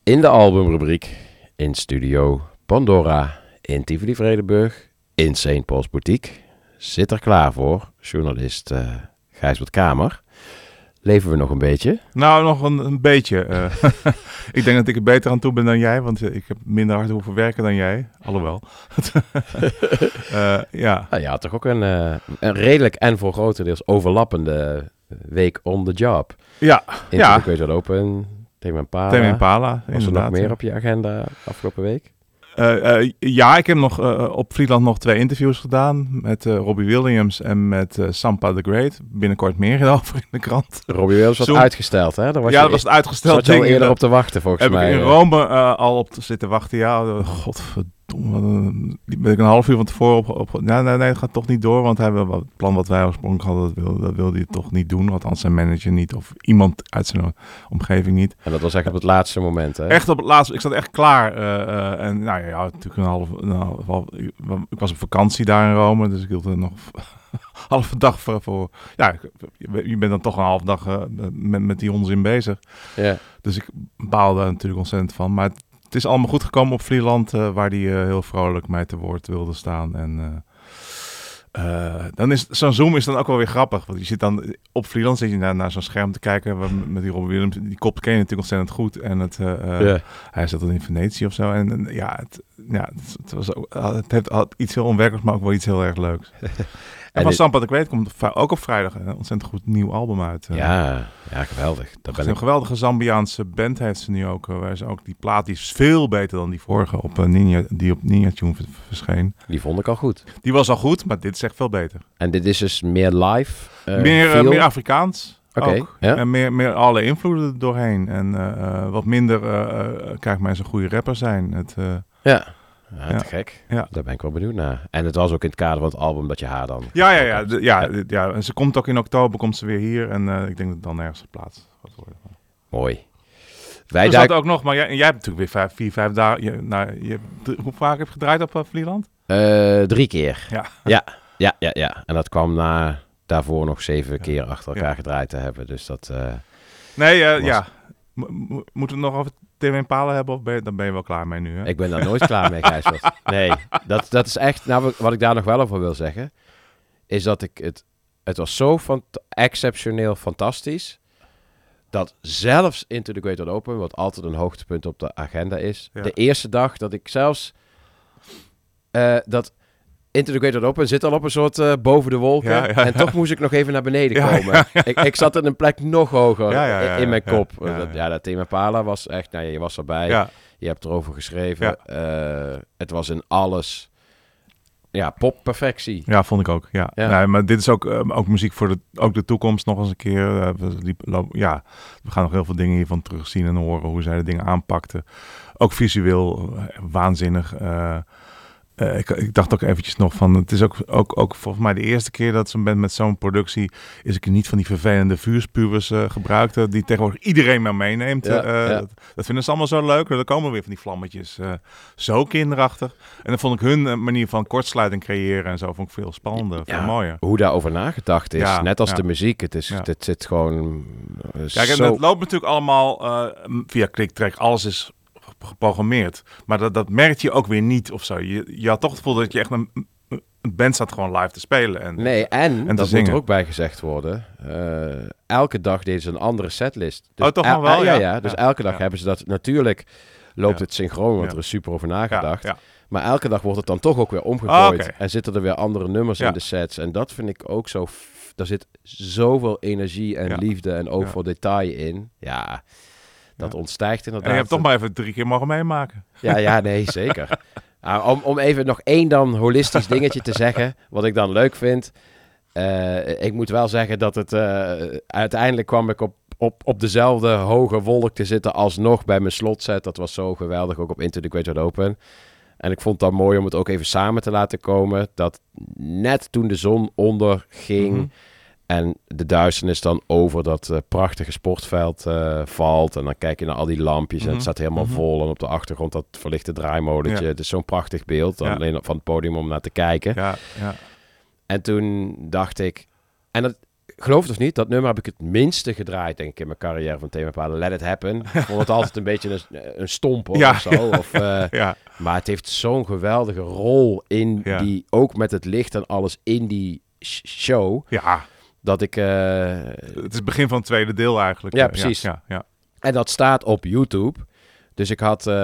In de albumrubriek in studio Pandora in Tivoli Vredenburg in St. Paul's Boutique zit er klaar voor journalist eh Gijsbert Kamer. Leven we nog een beetje? Nou, nog een, een beetje. eh. ik denk dat ik er beter aan toe ben dan jij, want eh, ik heb minder hard hoeven werken dan jij. Alhoewel. Eh, ja. Nou, je had toch ook een, een redelijk en voor grotendeels overlappende week on the job. Ja, In ja. de Great Wide Open, Tame Impala. Tame Impala, Was er nog meer ja. op je agenda afgelopen week? Eh, eh, ja, ik heb nog eh, op Friesland nog twee interviews gedaan met Robbie Williams en met Sampa the Great. Binnenkort meer over in de krant. Robbie Williams was Zoom. uitgesteld, hè? Daar was ja, dat was het uitgesteld. zat je al eerder op te wachten, volgens heb mij, ik in. Rome al op te zitten wachten. Ja, eh, godverdomme. Een- ben ik een half uur van tevoren op... op ja, nee, nee, het gaat toch niet door. Want hij wil, het plan wat wij oorspronkelijk hadden, dat wilde, dat wilde hij toch niet doen. Althans zijn manager niet. Of iemand uit zijn omgeving niet. En dat was echt op het laatste moment, hè? Echt op het laatste. Ik zat echt klaar. eh, eh, en nou ja, ja, natuurlijk een half, een half, ik, ik was op vakantie daar in Rome, dus ik hield er nog halve dag voor. voor ja, je, bent dan toch een half dag eh, met, met die onzin bezig. Ja. Dus ik baalde daar natuurlijk ontzettend van. Maar het is allemaal goed gekomen op Vlieland, eh, waar die eh, heel vrolijk mij te woord wilde staan. En eh, dan is zo'n Zoom is dan ook wel weer grappig. Want je zit dan op Vlieland zit je naar, naar zo'n scherm te kijken waar- met die Robin Williams. Die kop ken je natuurlijk ontzettend goed. En het, hij zat dan in Venetië of zo. En, en ja, het, ja het, het was ook, het heeft had iets heel onwerkelijks, maar ook wel iets heel erg leuks. en van Sampa de Kweet komt ook op vrijdag een ontzettend goed nieuw album uit. eh. Ja, ja, geweldig. Daar ben een ik... geweldige Zambiaanse band heeft ze nu ook. eh, Waar ze ook die plaat die is veel beter dan die vorige op eh, Ninja, die op Ninja Tune verscheen. Die vond ik al goed. Die was al goed, maar dit is echt veel beter. En dit is dus meer live? meer, meer Afrikaans. Oké, ja. En meer, meer alle invloeden doorheen. En wat minder, kijk, mensen een goede rapper zijn. Het, Ja. Ja, Ja. te gek. Ja. Daar ben ik wel benieuwd naar. En het was ook in het kader van het album dat je haar dan... Ja, ja, ja, ja, d- ja. En ze komt ook in oktober, komt ze weer hier. En eh, ik denk dat het dan ergens op plaats gaat worden. Mooi. Wij er duik- ook nog, maar jij, jij hebt natuurlijk weer vijf, vier, vijf dagen. Je, nou, je, hoe vaak heb je gedraaid op uh, Vlieland? Eh, drie keer. Ja. ja. Ja, ja, ja. En dat kwam na daarvoor nog zeven keer achter elkaar Ja. gedraaid te hebben. Dus dat... Nee, was- ja. Mo- mo- Moeten we het nog over TV Impala hebben? Of ben je, dan ben je wel klaar mee nu, hè? Ik ben daar nooit klaar mee, Gijsbert. Nee, dat, dat is echt... Nou, wat ik daar nog wel over wil zeggen... is dat ik het... Het was zo exceptioneel fantastisch... dat zelfs Into the Great Open... wat altijd een hoogtepunt op de agenda is... Ja. de eerste dag dat ik zelfs... eh, dat Into the Great Open zit al op een soort eh, boven de wolken... Ja, ja, en toch moest ik nog even naar beneden komen. Ik, ik zat in een plek nog hoger in- in mijn kop. Dat- ja. dat thema Pala was echt... Nou, je was erbij. Ja. Je hebt erover geschreven. Eh, het was in alles... Ja, popperfectie. Ja, vond ik ook. Ja. Ja. Nee, maar dit is ook, eh, ook muziek voor de, ook de toekomst nog eens een keer. Eh, we, liep- loop- ja, we gaan nog heel veel dingen hiervan terugzien en horen hoe zij de dingen aanpakten. Ook visueel waanzinnig. Eh, ik, ik dacht ook eventjes nog van, het is ook, ook, ook volgens mij de eerste keer dat zo'n band met zo'n productie is ik niet van die vervelende vuurspuwers eh gebruikte, die tegenwoordig iedereen maar meeneemt. Ja, Eh, ja. Dat, dat vinden ze allemaal zo leuk. Er komen weer van die vlammetjes. zo kinderachtig. En dan vond ik hun manier van kortsluiting creëren en zo vond ik veel spannender, veel Ja, mooier. Hoe daarover nagedacht is. Net als de muziek. Het, is, het zit gewoon Kijk, zo... het loopt natuurlijk allemaal via kliktrek. Alles is geprogrammeerd. Maar dat, dat merk je ook weer niet of zo. Je, je had toch het gevoel dat je echt een, een band staat gewoon live te spelen. En, Nee, en, te dat moet er ook bij gezegd worden. eh, elke dag deden ze een andere setlist. Oh, toch el- wel, ja, ja? ja. Dus Ja, elke dag ja. hebben ze dat... Natuurlijk loopt het synchroon, want er is super over nagedacht. Maar elke dag wordt het dan toch ook weer omgegooid. Ah. En zitten er weer andere nummers in de sets. En dat vind ik ook zo... Daar zit zoveel energie en liefde en Ja. voor detail in. Ja, dat ontstijgt inderdaad. En je hebt toch maar even drie keer mogen meemaken. Ja, ja, nee, zeker. Ah, om, om even nog één dan holistisch dingetje te zeggen, wat ik dan leuk vind. Eh, ik moet wel zeggen dat het eh, uiteindelijk kwam ik op, op, op dezelfde hoge wolk te zitten alsnog bij mijn slotset. Dat was zo geweldig, ook op Into the Great Open. En ik vond het dan mooi om het ook even samen te laten komen. Dat net toen de zon onderging Mhm. En de duisternis dan over dat eh, prachtige sportveld eh, valt. En dan kijk je naar al die lampjes en Mhm. het staat helemaal Mhm. vol. En op de achtergrond dat verlichte draaimolentje. Ja. Het is zo'n prachtig beeld. Dan Ja. alleen van het podium om naar te kijken. Ja, ja. En toen dacht ik... En dat, geloof het of niet, dat nummer heb ik het minste gedraaid, denk ik, in mijn carrière van themapalen. Let It Happen. Ik vond het altijd een beetje een, een stomper Ja, of zo. ja. Of, eh, Ja. Maar het heeft zo'n geweldige rol in die, ook met het licht en alles in die sh- show, Ja, dat ik... eh, het is het begin van het tweede deel eigenlijk. Ja, Eh, precies. Ja, ja, En dat staat op YouTube. Dus ik had eh,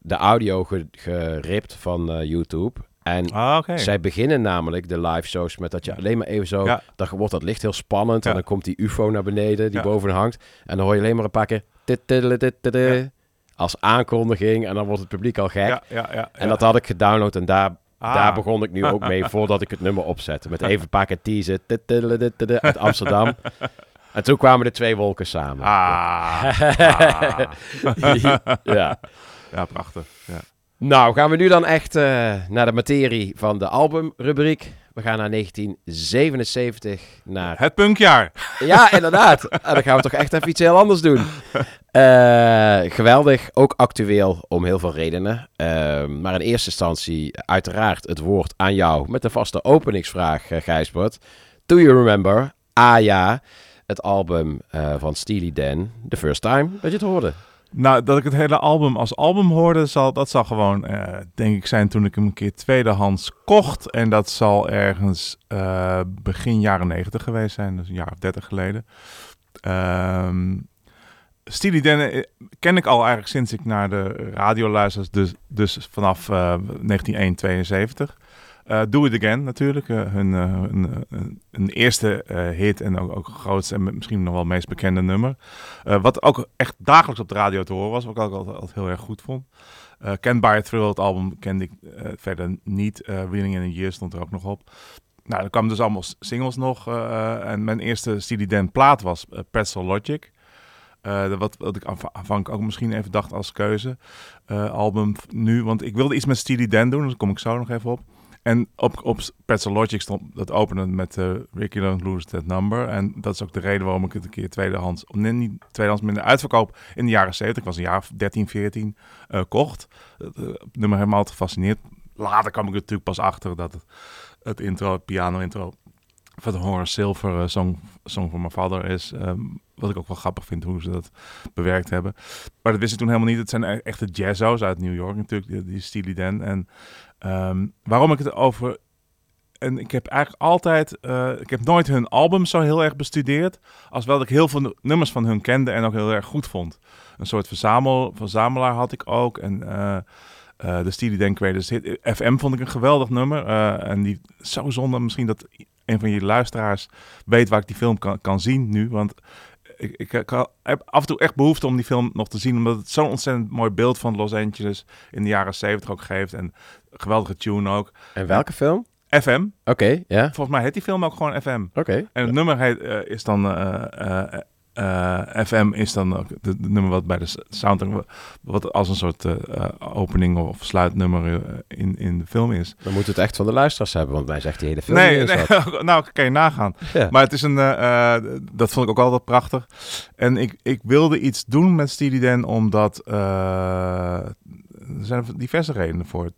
de audio ge- geript van YouTube. En Ah, zij beginnen namelijk de live shows met dat je alleen maar even zo... Ja. Dan wordt dat licht heel spannend. Ja. En dan komt die ufo naar beneden die Ja. boven hangt. En dan hoor je alleen maar een paar keer... Ja. Als aankondiging. En dan wordt het publiek al gek. Ja, ja, ja, En ja. dat had ik gedownload. En daar, Ah. daar begon ik nu ook mee voordat ik het nummer opzette. Met even een paar keer teasen. uit Amsterdam. En toen kwamen de twee wolken samen. Ah. ja. Ja, prachtig. Ja. Nou, gaan we nu dan echt eh, naar de materie van de albumrubriek. We gaan naar 1977, naar... Het punkjaar. Ja, inderdaad. En dan gaan we toch echt even iets heel anders doen. Eh, geweldig, ook actueel om heel veel redenen. Eh, maar in eerste instantie uiteraard het woord aan jou met de vaste openingsvraag, uh, Gijsbert. Do you remember? Ah ja, het album eh, van Steely Dan, The First Time dat je het hoorde. Nou, dat ik het hele album als album hoorde, zal, dat zal gewoon, eh, denk ik, zijn toen ik hem een keer tweedehands kocht. En dat zal ergens eh, begin jaren negentig geweest zijn, dus een jaar of dertig geleden. Ehm Steely Dan eh, ken ik al eigenlijk sinds ik naar de radio luister, dus, dus vanaf eh 1972. Eh, Do It Again natuurlijk, eh, hun, hun eerste hit en ook, ook grootste en misschien nog wel meest bekende nummer. Wat ook echt dagelijks op de radio te horen was, wat ik ook altijd, heel erg goed vond. Can't Buy a Thrill, het album, kende ik verder niet. Wheeling in a Year stond er ook nog op. Nou, er kwamen dus allemaal singles nog. en mijn eerste Dan plaat was uh, Pretzel Logic. De- wat, wat ik aanva- aanvankelijk ook misschien even dacht als keuze. album nu, want ik wilde iets met Steely Dan doen. Daar kom ik zo nog even op. En op, op Pretzel Logic stond dat opende met eh Ricky Don't Lose That Number. En dat is ook de reden waarom ik het een keer tweedehands, nee, niet tweedehands, maar in de uitverkoop in de jaren 70, ik was een jaar of 13, 14, eh, kocht. Het eh, nummer helemaal gefascineerd. Later kwam ik natuurlijk pas achter dat het, het intro, het piano intro van de Horace Silver eh, song, song for My Father is. ehm, wat ik ook wel grappig vind hoe ze dat bewerkt hebben. Maar dat wist ik toen helemaal niet. Het zijn e- echte jazzo's uit New York natuurlijk, die, die Dan. En ehm, waarom ik het over... En ik heb eigenlijk altijd... eh, ik heb nooit hun albums zo heel erg bestudeerd. Als wel dat ik heel veel nu- nummers van hun kende en ook heel erg goed vond. Een soort verzamel, verzamelaar had ik ook. En eh, eh, de Steely Dan. FM vond ik een geweldig nummer. en die zo zonde misschien dat een van je luisteraars weet waar ik die film kan, kan zien nu. Want ik, ik, ik heb af en toe echt behoefte om die film nog te zien. Omdat het zo'n ontzettend mooi beeld van Los Angeles in de jaren 70 ook geeft. En geweldige tune ook. En welke film? FM. Oké, ja. Volgens mij heet die film ook gewoon FM. Oké. En het nummer heet, eh, is dan... eh, eh, FM is dan ook de nummer wat bij de soundtrack... wat als een soort opening of sluitnummer in, in de film is. Dan moeten we het echt van de luisteraars hebben, want mij zegt die hele film Nee, nee nou kan je nagaan. Ja. Maar het is een, dat vond ik ook altijd prachtig. En ik, ik wilde iets doen met Steely Dan, omdat er zijn diverse redenen voor.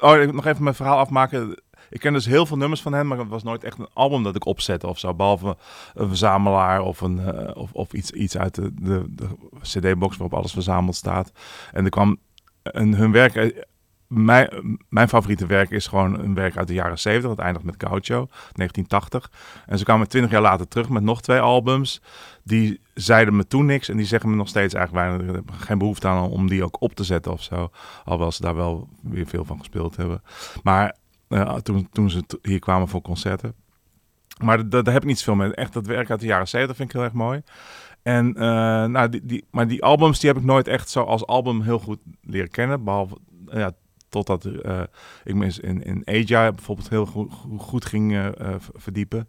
Oh, ik nog even mijn verhaal afmaken. Ik ken dus heel veel nummers van hen, maar het was nooit echt een album dat ik opzette of zo. Behalve een verzamelaar of, een, eh, of, of iets, iets uit de, de, de CD-box waarop alles verzameld staat. En er kwam een, hun werk. eh, Mijn, mijn favoriete werk is gewoon een werk uit de jaren 70. Het eindigt met Gaucho, 1980. En ze kwamen twintig jaar later terug met nog twee albums. Die zeiden me toen niks en die zeggen me nog steeds eigenlijk weinig. Ik heb geen behoefte aan om die ook op te zetten of zo. Alhoewel ze daar wel weer veel van gespeeld hebben. Maar eh, toen, toen ze hier kwamen voor concerten. Maar da- daar heb ik niet zoveel mee. Echt dat werk uit de jaren 70 vind ik heel erg mooi. En, eh, nou, die, die, maar die albums die heb ik nooit echt zo als album heel goed leren kennen. Behalve eh, ja, totdat eh, ik me in, in Aja bijvoorbeeld heel goed, goed ging verdiepen.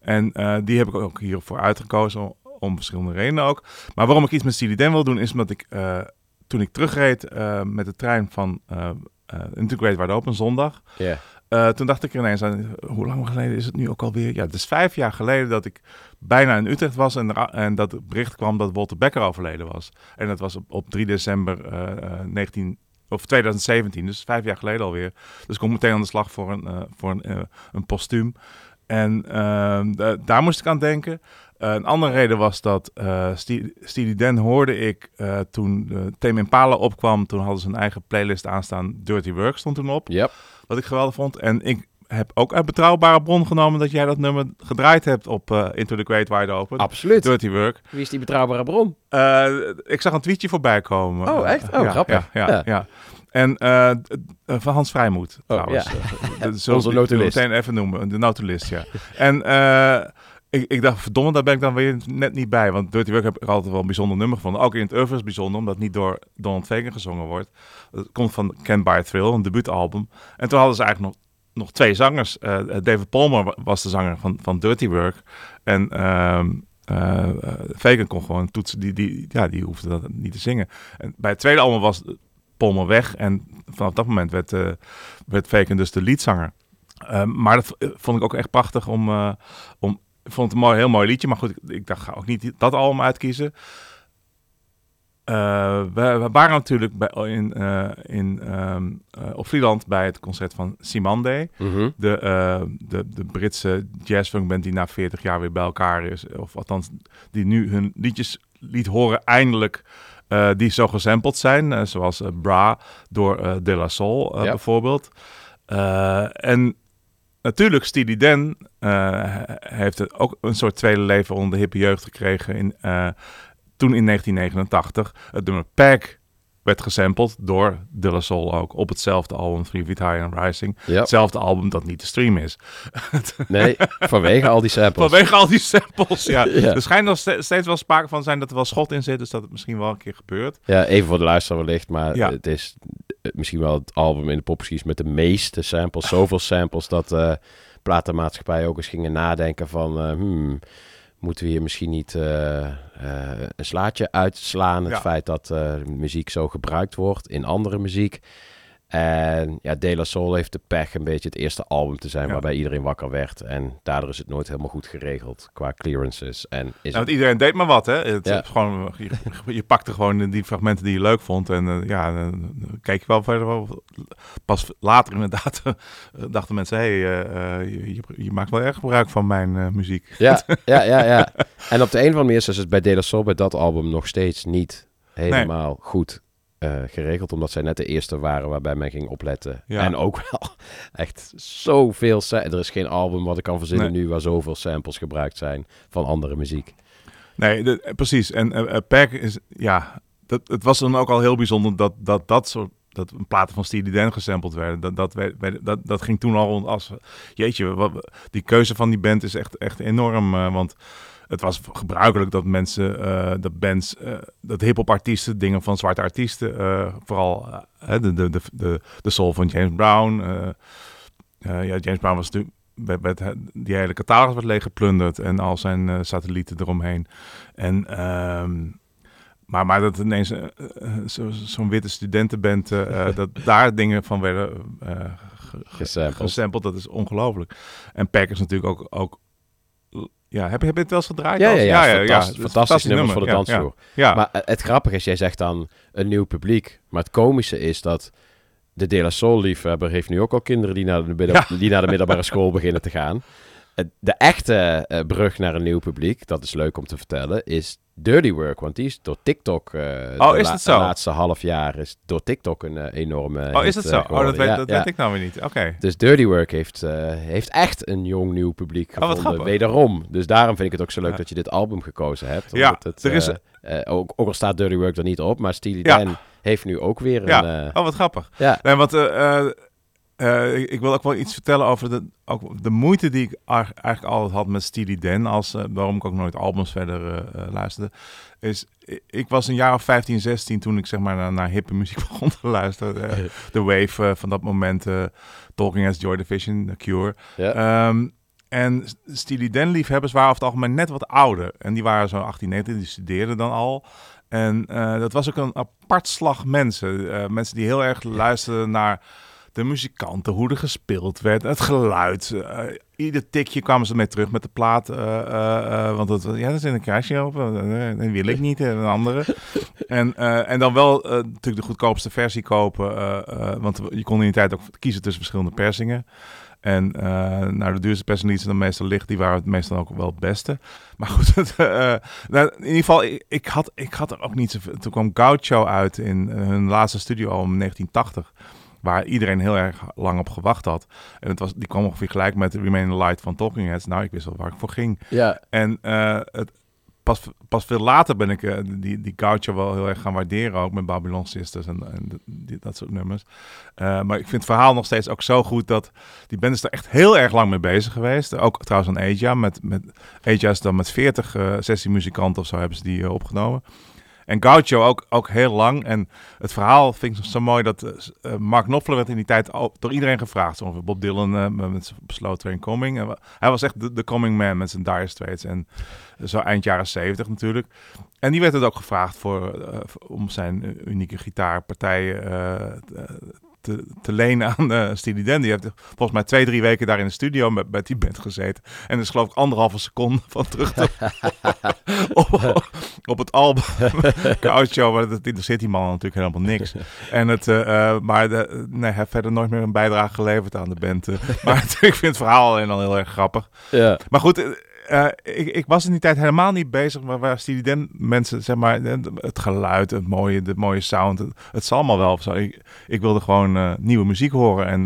En die heb ik ook hiervoor uitgekozen om, verschillende redenen ook. Maar waarom ik iets met Steely Dan wil doen is omdat ik eh, toen ik terugreed eh, met de trein van uh, Integrate Wide Open zondag... Ja. Uh, toen dacht ik er ineens aan, hoe lang geleden is het nu ook alweer? Ja, het is vijf jaar geleden dat ik bijna in Utrecht was en, en dat het bericht kwam dat Walter Becker overleden was. En dat was op, op 3 december uh, 19, of 2017, dus vijf jaar geleden alweer. Dus ik kom meteen aan de slag voor een, uh, voor een, uh, een postuum. En ehm, da- daar moest ik aan denken. Eh, een andere reden was dat eh Ste- Steely Dan hoorde ik eh, toen uh, Tame Impala opkwam. Toen hadden ze een eigen playlist aanstaan. Dirty Work stond toen op. Yep. Wat ik geweldig vond. En ik heb ook uit betrouwbare bron genomen dat jij dat nummer gedraaid hebt op eh, Into the Great Wide Open. Absoluut. Dirty Work. Wie is die betrouwbare bron? Eh, ik zag een tweetje voorbij komen. Oh, echt? Oh, ja, grappig. Ja, ja, Ja. ja. En eh, eh, van Hans Vrijmoed, trouwens. ja. Eh, zullen Onze we notulist. meteen even noemen. De notulist, ja. en eh, ik, ik dacht, verdomme, daar ben ik dan weer net niet bij. Want Dirty Work heb ik altijd wel een bijzonder nummer gevonden. Ook in het oeuvre is bijzonder, omdat niet door Donald Fagen gezongen wordt. Het komt van Ken by Thrill, een debuutalbum. En toen hadden ze eigenlijk nog, nog twee zangers. Eh, David Palmer wa- was de zanger van, van Dirty Work. En... ehm Fagan kon gewoon toetsen, die, die, ja, die hoefde dat niet te zingen. En bij het tweede album was Palmer weg en vanaf dat moment werd, werd Fagan dus de leadzanger. Eh, maar dat vond ik ook echt prachtig om, om vond het een mooi, heel mooi liedje, maar goed, ik, ik dacht, ga ook niet dat album uitkiezen. Eh, we, we waren natuurlijk bij, in, eh, in, eh, op Vlieland bij het concert van Simande. Mhm. De, de, de Britse jazzfunkband die na 40 jaar weer bij elkaar is. Of althans, die nu hun liedjes liet horen eindelijk. die zo gesampled zijn. zoals Bra door De La Soul Ja. bijvoorbeeld. En natuurlijk, Steely Dan eh, heeft ook een soort tweede leven onder de hippe jeugd gekregen. In, eh, toen in 1989 het nummer Pack werd gesampled door De La Soul ook. Op hetzelfde album, Three Feet High and Rising. Ja. Hetzelfde album dat niet te streamen is. Nee, vanwege al die samples. Vanwege al die samples, ja. Ja. Er schijnt nog ste- steeds wel sprake van zijn dat er wel schot in zit. Dus dat het misschien wel een keer gebeurt. Ja, even voor de luisteraar wellicht, maar Ja. het is misschien wel het album in de popgeschiedenis met de meeste samples. Zoveel samples dat eh platenmaatschappijen ook eens gingen nadenken van... eh, hmm, moeten we hier misschien niet eh, eh, een slaatje uitslaan? Het Ja. feit dat eh, muziek zo gebruikt wordt in andere muziek. En ja, De La Soul heeft de pech een beetje het eerste album te zijn Ja. waarbij iedereen wakker werd. En daardoor is het nooit helemaal goed geregeld qua clearances. En is want iedereen deed maar wat, hè. Het, Ja. gewoon, je, je pakte gewoon die fragmenten die je leuk vond. En eh, ja, dan keek je wel verder. Pas later inderdaad eh, dachten mensen... hé, hey, eh, je, je, je maakt wel erg gebruik van mijn muziek. Ja, ja, ja, ja. En op de een of andere manier is het bij De La Soul bij dat album nog steeds niet helemaal goed eh, geregeld. Omdat zij net de eerste waren waarbij men ging opletten. Ja. En ook wel echt zoveel... Er is geen album wat ik kan verzinnen Nee. nu waar zoveel samples gebruikt zijn van andere muziek. Nee, de- eh, precies. En eh eh, Pack is, ja, dat, het was dan ook al heel bijzonder dat dat, dat soort, dat een platen van Steely Dan gesampled werden. Dat, dat, werd- dat, dat ging toen al rond als, jeetje, wat, die keuze van die band is echt, echt enorm. want het was gebruikelijk dat mensen, eh dat bands, eh, dat hip-hop artiesten, dingen van zwarte artiesten, eh, vooral de, de, de, de, de soul van James Brown. ja, James Brown was natuurlijk, werd, werd, die hele catalogus werd leeggeplunderd en al zijn satellieten eromheen. En, ehm, maar, maar dat ineens zo- zo'n witte studentenband, eh, dat daar dingen van werden ge- Gesampled. gesampled, dat is ongelooflijk. En Pack is natuurlijk ook, ook ja, heb je, heb je het wel eens gedraaid? Ja, ja, als- ja. ja, fantastisch, een fantastisch nummer voor de ja, dansvloer. Ja, ja. Maar het grappige is, jij zegt dan een nieuw publiek. Maar het komische is dat de De La Soul liefhebber heeft nu ook al kinderen die naar de, die naar de middelbare school beginnen te gaan. De echte eh, brug naar een nieuw publiek, dat is leuk om te vertellen, is Dirty Work. Want die is door TikTok, eh Oh, de, is zo? de laatste half jaar, is door TikTok een eh, enorme oh, is hit, dat eh, zo? Oh, dat, weet, Ja, dat ja. weet ik nou weer niet. Oké. Dus Dirty Work heeft, heeft echt een jong nieuw publiek Oh, gevonden, wederom. Dus daarom vind ik het ook zo leuk Ja. dat je dit album gekozen hebt. Ja, het, er is- ook, ook al staat Dirty Work er niet op, maar Steely Ja. Dan heeft nu ook weer Ja, een... eh, oh wat grappig. ja. Nee, want eh, ik- ik wil ook wel iets vertellen over de, ook de moeite die ik eigenlijk altijd had met Steely Dan, als, eh, waarom ik ook nooit albums verder eh, luisterde, is ik, was een jaar of 15, 16 toen ik zeg maar naar, naar hippe muziek begon te luisteren. De wave van dat moment, Talking as Joy Division, The Cure. Ja. Ehm, en Steely Dan liefhebbers waren over het algemeen net wat ouder. En die waren zo 18, 19, die studeerden dan al. En dat was ook een apart slag mensen. Mensen die heel erg luisterden naar de muzikanten, hoe er gespeeld werd, het geluid. eh, ieder tikje kwamen ze mee terug met de plaat. eh, eh, want het, ja, er zit een kruisje op. eh, dat wil ik niet, eh, een andere. En, en dan wel natuurlijk de goedkoopste versie kopen. want je kon in die tijd ook kiezen tussen verschillende persingen. En nou, de duurste persing die ze dan meestal ligt, die waren het meestal ook wel het beste. Maar goed, het, eh, nou, in ieder geval, ik, ik, had, ik had er ook niet zoveel. Toen kwam Gaucho uit in hun laatste studioalbum in 1980. Waar iedereen heel erg lang op gewacht had. En het was, die kwam ongeveer gelijk met Remain the Light van Talking Heads. Nou, ik wist wel waar ik voor ging. Ja. En eh, het, pas, pas veel later ben ik eh, die, die wel heel erg gaan waarderen. Ook met Babylon Sisters en, en die- dat soort nummers. Eh, maar ik vind het verhaal nog steeds ook zo goed dat die band is er echt heel erg lang mee bezig geweest. Ook trouwens aan Aja. Met, met, Aja is dan met 40 eh 16 muzikanten of zo hebben ze die opgenomen. En Gaucho ook, ook heel lang. En het verhaal vind ik zo mooi dat eh, eh, Mark Knopfler werd in die tijd door iedereen gevraagd. Ongeveer Bob Dylan eh, met zijn Slow Train Coming. Hij was echt de, de coming man met zijn Dire Straits. En zo eind jaren 70 natuurlijk. En die werd het ook gevraagd voor, om zijn unieke gitaarpartijen te, te lenen aan uh, Steely Dan. Die heeft volgens mij twee, drie weken daar in de studio met, met die band gezeten. En er is geloof ik anderhalve seconde van terug te op, op het album. Gaucho, maar dat interesseert die man natuurlijk helemaal niks. En het, eh, eh, maar de, nee, heeft verder nooit meer een bijdrage geleverd aan de band. eh. maar ik vind het verhaal alleen al heel erg grappig. Ja. Maar goed, eh, ik, ik was in die tijd helemaal niet bezig waar, waar Dan mensen, zeg maar, het geluid, het mooie, de mooie sound, het, het zal allemaal wel of zo. Ik, ik wilde gewoon eh, nieuwe muziek horen en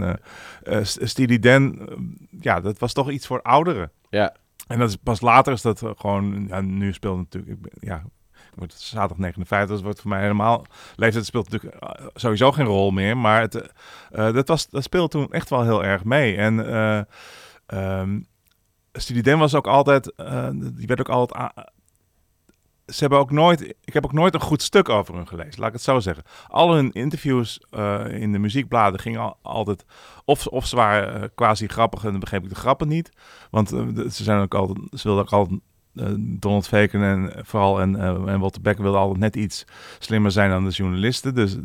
Dan, eh, ja, dat was toch iets voor ouderen. Ja. En dat is pas later is dat gewoon, ja, nu speelt natuurlijk, ik ja, ik word zaterdag 59, dat wordt voor mij helemaal, leeftijd speelt natuurlijk sowieso geen rol meer, maar het, dat, was, dat speelde toen echt wel heel erg mee. En ehm, Dan was ook altijd, eh, die werd ook altijd, ze hebben ook nooit, ik heb ook nooit een goed stuk over hun gelezen, laat ik het zo zeggen. Al hun interviews eh, in de muziekbladen gingen al, altijd, of, of ze waren eh, quasi grappig en dan begreep ik de grappen niet. Want ze zijn ook altijd, ze wilden ook altijd, Donald Faken en eh, vooral en, eh, en Walter Becker wilden altijd net iets slimmer zijn dan de journalisten. Dus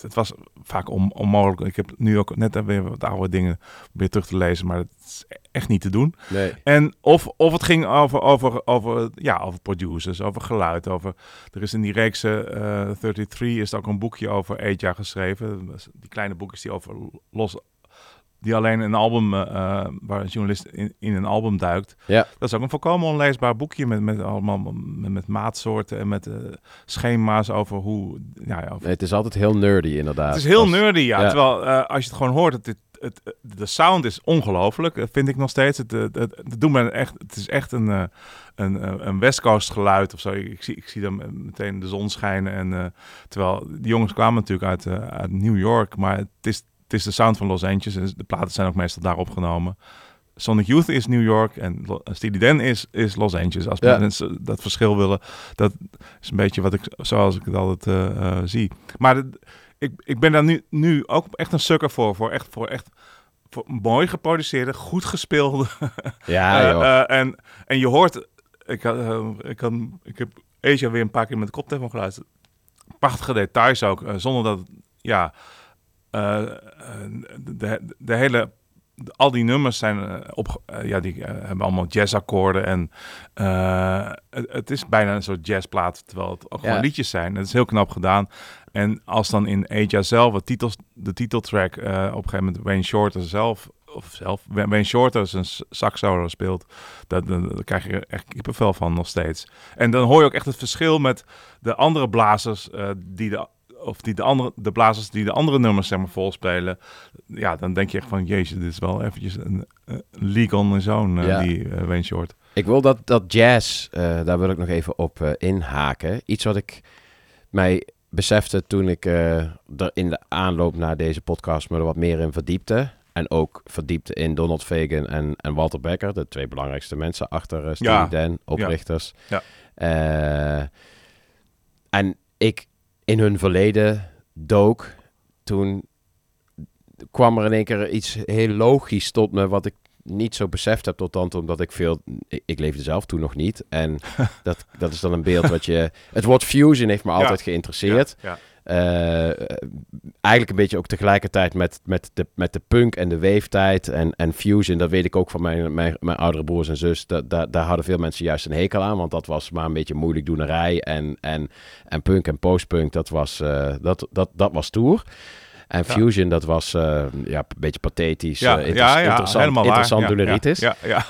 het, was vaak on- onmogelijk. Ik heb nu ook net weer wat oude dingen weer terug te lezen, maar het is echt niet te doen. Nee. En of, of het ging over, over, over, ja, over producers, over geluid. Over, er is in die reeks eh, 33 is ook een boekje over Aja geschreven. Die kleine boekjes die over los die alleen een album, eh, eh, waar een journalist in, in een album duikt. Ja. Dat is ook een volkomen onleesbaar boekje met, met allemaal met, met maatsoorten en met eh, schema's over hoe. Ja, ja, over Nee, het is altijd heel nerdy, inderdaad. het is heel Als- nerdy, ja. Terwijl als je het gewoon hoort, het, het, het, de sound is ongelooflijk, vind ik nog steeds. Het, het, het, het doet me echt, het is echt een, een, een West Coast geluid of zo. Ik, ik zie, ik zie dan meteen de zon schijnen. En, terwijl die jongens kwamen natuurlijk uit, uit New York, maar het is, het is de sound van Los Angeles. En de platen zijn ook meestal daar opgenomen. Sonic Youth is New York en Lo- Steely Dan is, is Los Angeles. Als Ja. mensen dat verschil willen, dat is een beetje wat ik, zoals ik het altijd eh, eh, zie. Maar de- ik, ik ben daar nu, nu ook echt een sukker voor. Voor echt, voor echt voor mooi geproduceerde, goed gespeelde. Ja, Eh, joh. eh, en, en je hoort, ik, eh, ik, ik heb Asia weer een paar keer met de koptelefoon geluisterd. Prachtige details ook, eh, zonder dat, ja, eh, eh, de, de hele, de- al die nummers zijn eh, op, ja, die hebben allemaal jazzakkoorden en het, het is bijna een soort jazzplaat, terwijl het ook Ja. gewoon liedjes zijn. Het is heel knap gedaan. En als dan in Aja zelf, het titels, de titeltrack, op een gegeven moment Wayne Shorter zelf, of zelf, Wayne Shorter zijn sax solo speelt, dan, krijg je echt kippenvel van nog steeds. En dan hoor je ook echt het verschil met de andere blazers die de of die de andere de blazers die de andere nummers zeg maar volspelen. Ja, dan denk je echt van jezus, dit is wel eventjes een, een league on his own, eh, Ja. die eh, Wayne Short. Ik wil dat, dat jazz, eh, daar wil ik nog even op inhaken. Iets wat ik mij besefte toen ik er in de aanloop naar deze podcast me er wat meer in verdiepte. En ook verdiepte in Donald Fagan en, en Walter Becker, de twee belangrijkste mensen achter uh, Steely Ja. Dan, oprichters. Ja. Eh, en ik in hun verleden dook, toen kwam er in één keer iets heel logisch tot me, wat ik niet zo beseft heb tot dan toe, omdat ik veel... Ik, ik leefde zelf toen nog niet. En dat, dat is dan een beeld wat je... Het woord fusion heeft me Ja. altijd geïnteresseerd. Ja, eigenlijk een beetje ook tegelijkertijd met, met, de, met de punk en de weeftijd en, en fusion. Dat weet ik ook van mijn, mijn, mijn oudere broers en zus. Dat, daar daar hadden veel mensen juist een hekel aan. Want dat was maar een beetje moeilijk doenerij. En, en, en punk en postpunk, dat was, eh, dat, dat, dat was tour. En Ja. fusion, dat was eh, ja, een beetje pathetisch. Ja, eh, ja, inter- ja, interessant, helemaal waar. interessant Ja, doeneritis. ja, ja,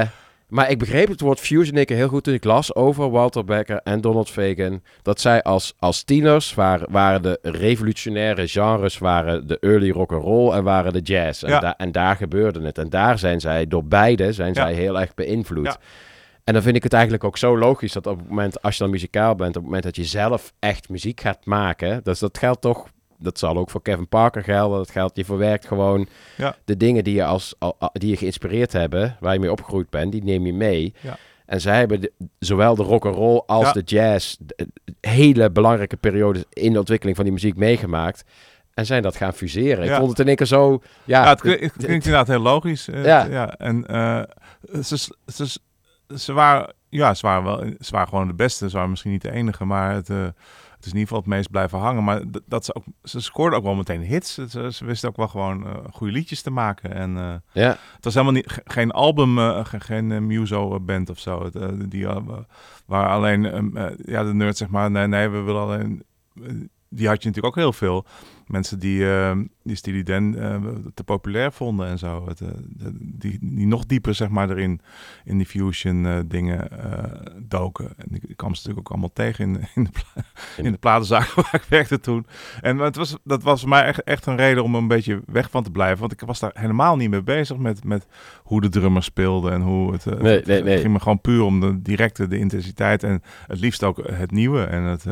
Eh, maar ik begreep het woord fusion ik heel goed toen ik las over Walter Becker en Donald Fagen. Dat zij als, als tieners waren, waren de revolutionaire genres, waren de early rock and roll en waren de jazz. En, Ja. da- en daar gebeurde het. En daar zijn zij, door beide, zijn Ja. zij heel erg beïnvloed. Ja. En dan vind ik het eigenlijk ook zo logisch dat op het moment, als je dan muzikaal bent, op het moment dat je zelf echt muziek gaat maken, dus dat geldt toch, dat zal ook voor Kevin Parker gelden, dat geldt, je verwerkt gewoon Ja. de dingen die je, als, al- al- die je geïnspireerd hebben, waar je mee opgegroeid bent, die neem je mee. Ja. En zij hebben de- zowel de rock and roll als Ja. de jazz de- hele belangrijke periodes in de ontwikkeling van die muziek meegemaakt. En zijn dat gaan fuseren. Ik vond het in één keer zo... Ja, Ja, het, klinkt- het klinkt inderdaad heel logisch. eh, Ja. ja. En eh, ze, ze, ze, waren, ja, ze waren wel, ze waren gewoon de beste. Ze waren misschien niet de enige, maar het, eh, het is in ieder geval het meest blijven hangen. Maar dat ze ook, ze scoorden ook wel meteen hits. Ze, ze wisten ook wel gewoon eh, goede liedjes te maken. En eh, Ja. het was helemaal niet, ge- geen album, ge- geen eh, muso band of zo. Het, die waar alleen, ehm, eh, ja, de nerd zeg maar, nee, nee, we willen alleen. Die had je natuurlijk ook heel veel. Mensen die, eh, die Steely Dan eh, te populair vonden en zo. Het, eh, die, die nog dieper, zeg maar, erin in die fusion dingen doken. En ik, kwam ze natuurlijk ook allemaal tegen in, in, de, pla- in de platenzaak waar ik werkte toen. En het was, dat was voor mij echt, echt een reden om een beetje weg van te blijven. Want ik was daar helemaal niet mee bezig met, met hoe de drummer speelde en hoe het... Nee, het, nee, het nee. ging me gewoon puur om de directe, de intensiteit en het liefst ook het nieuwe. En het...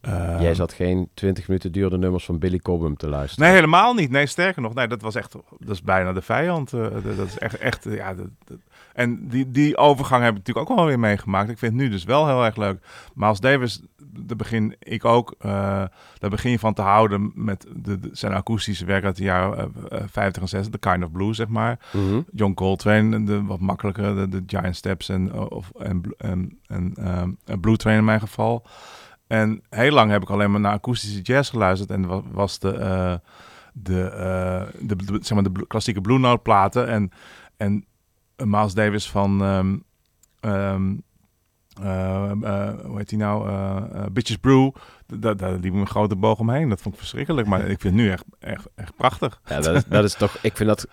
eh, eh, Jij zat geen 20 minuten duurde nummers van Billy Cobham te luisteren. Nee, helemaal niet. Nee, sterker nog, nee, dat was echt, dat is bijna de vijand. eh, dat, dat is echt, echt, ja. Dat, dat- en die, die overgang heb ik natuurlijk ook wel weer meegemaakt. Ik vind het nu dus wel heel erg leuk. Miles Davis, daar begin ik ook, eh, daar begin je van te houden met de, de- zijn akoestische werk uit de jaren eh, eh, 50 en 60, de kind of blue, zeg maar. Mhm. John Coltrane, de wat makkelijker, de, de Giant Steps en, of, en, en, ehm, en Blue Train in mijn geval. En heel lang heb ik alleen maar naar akoestische jazz geluisterd. En wa- was de, eh, de, eh, de, de- zeg maar de klassieke Blue Note platen. En, en Miles Davis van... ehm, ehm, eh, hoe heet die nou? Bitches Brew. Daar daar liep een grote boog omheen. Dat vond ik verschrikkelijk. Maar ik vind het nu echt, echt, echt prachtig. Ja, dat is, dat is toch... Ik vind dat...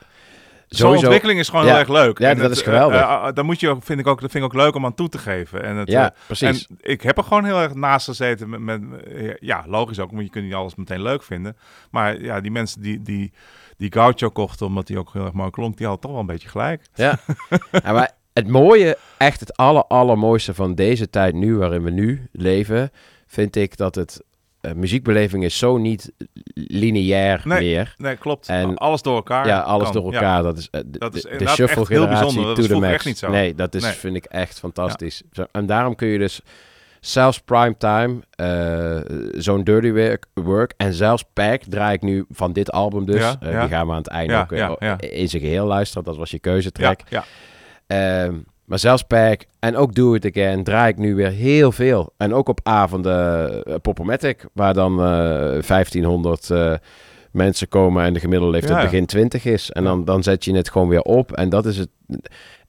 Zo'n ontwikkeling is gewoon Ja. heel erg leuk. Ja, En dat het, is eh, geweldig. eh, eh, daar moet je ook, vind ik ook, dat vind ik ook leuk om aan toe te geven. En het, Ja, eh, precies. En ik heb er gewoon heel erg naast gezeten met, met eh, ja, logisch ook, want je kunt niet alles meteen leuk vinden. Maar ja, die mensen die, die, die Gaucho kochten, omdat die ook heel erg mooi klonk, die hadden toch wel een beetje gelijk. Ja. ja, maar het mooie, echt het aller, allermooiste van deze tijd nu, waarin we nu leven, vind ik dat het... eh, muziekbeleving is zo niet lineair Nee, meer. nee, klopt. En, alles door elkaar. Ja, alles kan. door Ja. elkaar. Dat is, eh, de, Dat is de- bijzonder. Dat to was the max. echt niet zo. Nee, dat is, Nee. vind ik echt fantastisch. En daarom kun je dus zelfs primetime, eh zo'n dirty work, work en zelfs Pack draai ik nu van dit album dus. Ja. Die gaan we aan het einde ook in zijn geheel luisteren. Dat was je keuzetrack. Ja, Ehm, maar zelfs Pack en ook Do It Again draai ik nu weer heel veel. En ook op avonden uh, Popomatic, waar dan eh 1500 eh, mensen komen en de gemiddelde leeftijd Ja, begin 20 is. En dan, dan zet je het gewoon weer op. En dat is het.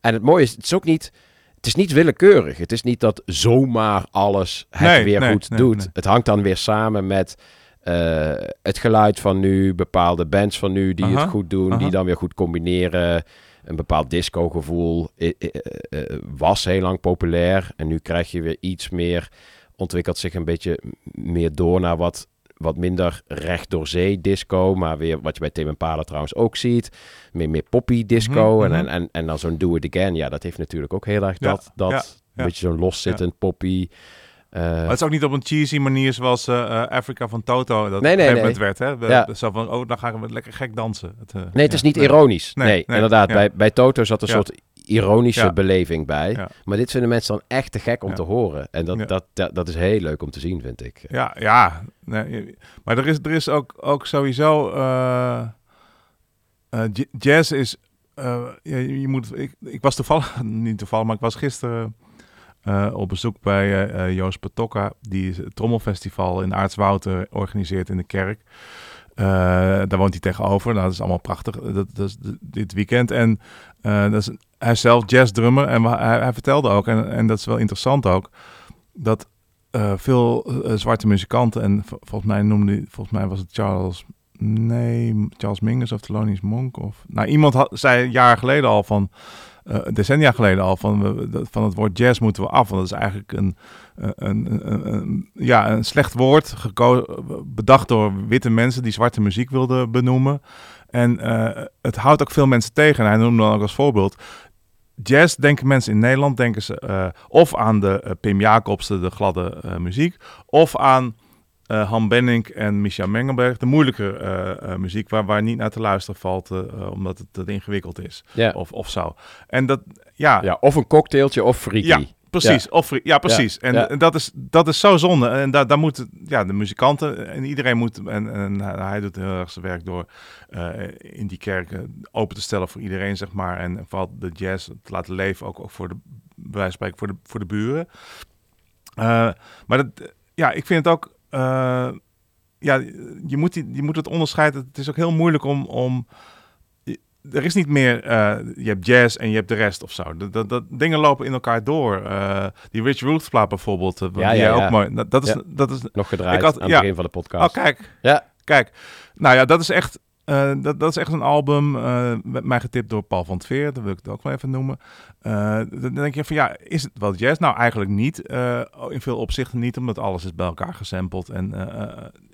En het mooie is, het is ook niet. Het is niet willekeurig. Het is niet dat zomaar alles het Nee, weer nee, goed nee, doet. Het hangt dan weer samen met eh, het geluid van nu, bepaalde bands van nu die Aha, het goed doen, die dan weer goed combineren. Een bepaald disco-gevoel eh, eh, was heel lang populair. En nu krijg je weer iets meer, ontwikkelt zich een beetje meer door naar wat, wat minder recht door zee disco. Maar weer wat je bij Tim Impala trouwens ook ziet. Meer, meer poppy disco. Mhm, en, mhm. en, en, en dan zo'n Do It Again. Ja, dat heeft natuurlijk ook heel erg Ja, dat. dat ja. beetje zo'n loszittend poppy. Eh, Maar het is ook niet op een cheesy manier zoals eh, Africa van Toto. Dat Nee, op nee, een werd. Hè? We- Ja. Zo van, oh, dan gaan we lekker gek dansen. Het, Nee, het is niet ironisch. Nee, inderdaad. ja. Bij, bij Toto zat een Ja. soort ironische beleving bij. Maar dit vinden mensen dan echt te gek om te horen. En dat, dat, dat, dat is heel leuk om te zien, vind ik. Ja, ja. Nee, maar er is, er is ook, ook sowieso... jazz is... ja, je moet, ik, ik was toevallig, niet toevallig, maar ik was gisteren eh, op bezoek bij eh, Joost Patokka, die het Trommelfestival in Aartswouter organiseert in de kerk. Daar woont hij tegenover. Nou, dat is allemaal prachtig. Dat, is dit weekend. En dat is, hij is zelf jazzdrummer. En hij, vertelde ook, en, en dat is wel interessant ook, dat veel zwarte muzikanten, en volgens mij noemde volgens mij was het Charles, nee, Charles Mingus of Thelonious Monk. Of, nou, iemand had, zei jaren geleden al van, eh, decennia geleden al, van, we- van het woord jazz moeten we af. Want dat is eigenlijk een, een, een, een- ja, een slecht woord, bedacht door witte mensen die zwarte muziek wilden benoemen. En eh, het houdt ook veel mensen tegen. En hij noemde dan ook als voorbeeld. Jazz denken mensen in Nederland denken ze eh, of aan de eh, Pim Jacobsen, de gladde eh, muziek, of aan eh Han Benning en Micha Mengelberg, de moeilijke eh, eh, muziek waar, waar niet naar te luisteren valt, omdat het te ingewikkeld is. Of, of zo. En dat, ja, Ja, of een cocktailtje of freaky. ja, precies. Ja. Of, ja, precies. En, Ja. en dat, is, dat is zo zonde. En daar, daar moeten ja, de muzikanten en iedereen moet. En, en hij doet heel erg zijn werk door in die kerken open te stellen voor iedereen, zeg maar. En vooral de jazz te laten leven, ook, ook voor de, bij spreken, voor de, voor de buren. Maar dat, ja, ik vind het ook. Eh, ja, je moet, die, je moet het onderscheiden. Het is ook heel moeilijk om. om er is niet meer, eh, je hebt jazz en je hebt de rest of zo. Dat, dat, dat- dingen lopen in elkaar door. Eh, die Rich Ruth plaat bijvoorbeeld, Ja, ja, ja. ook mooi. Dat, dat is, Ja. dat is Nog gedraaid Ik had- aan het begin van de podcast. Oh, kijk. Ja. Kijk. Nou ja, dat is echt, eh, dat, dat is echt een album, eh, met mij getipt door Paul van Tveer. Dat wil ik het ook wel even noemen. Eh, dan denk je van, ja, is het wel jazz? Nou, eigenlijk niet. In veel opzichten niet, omdat alles is bij elkaar gesampled. En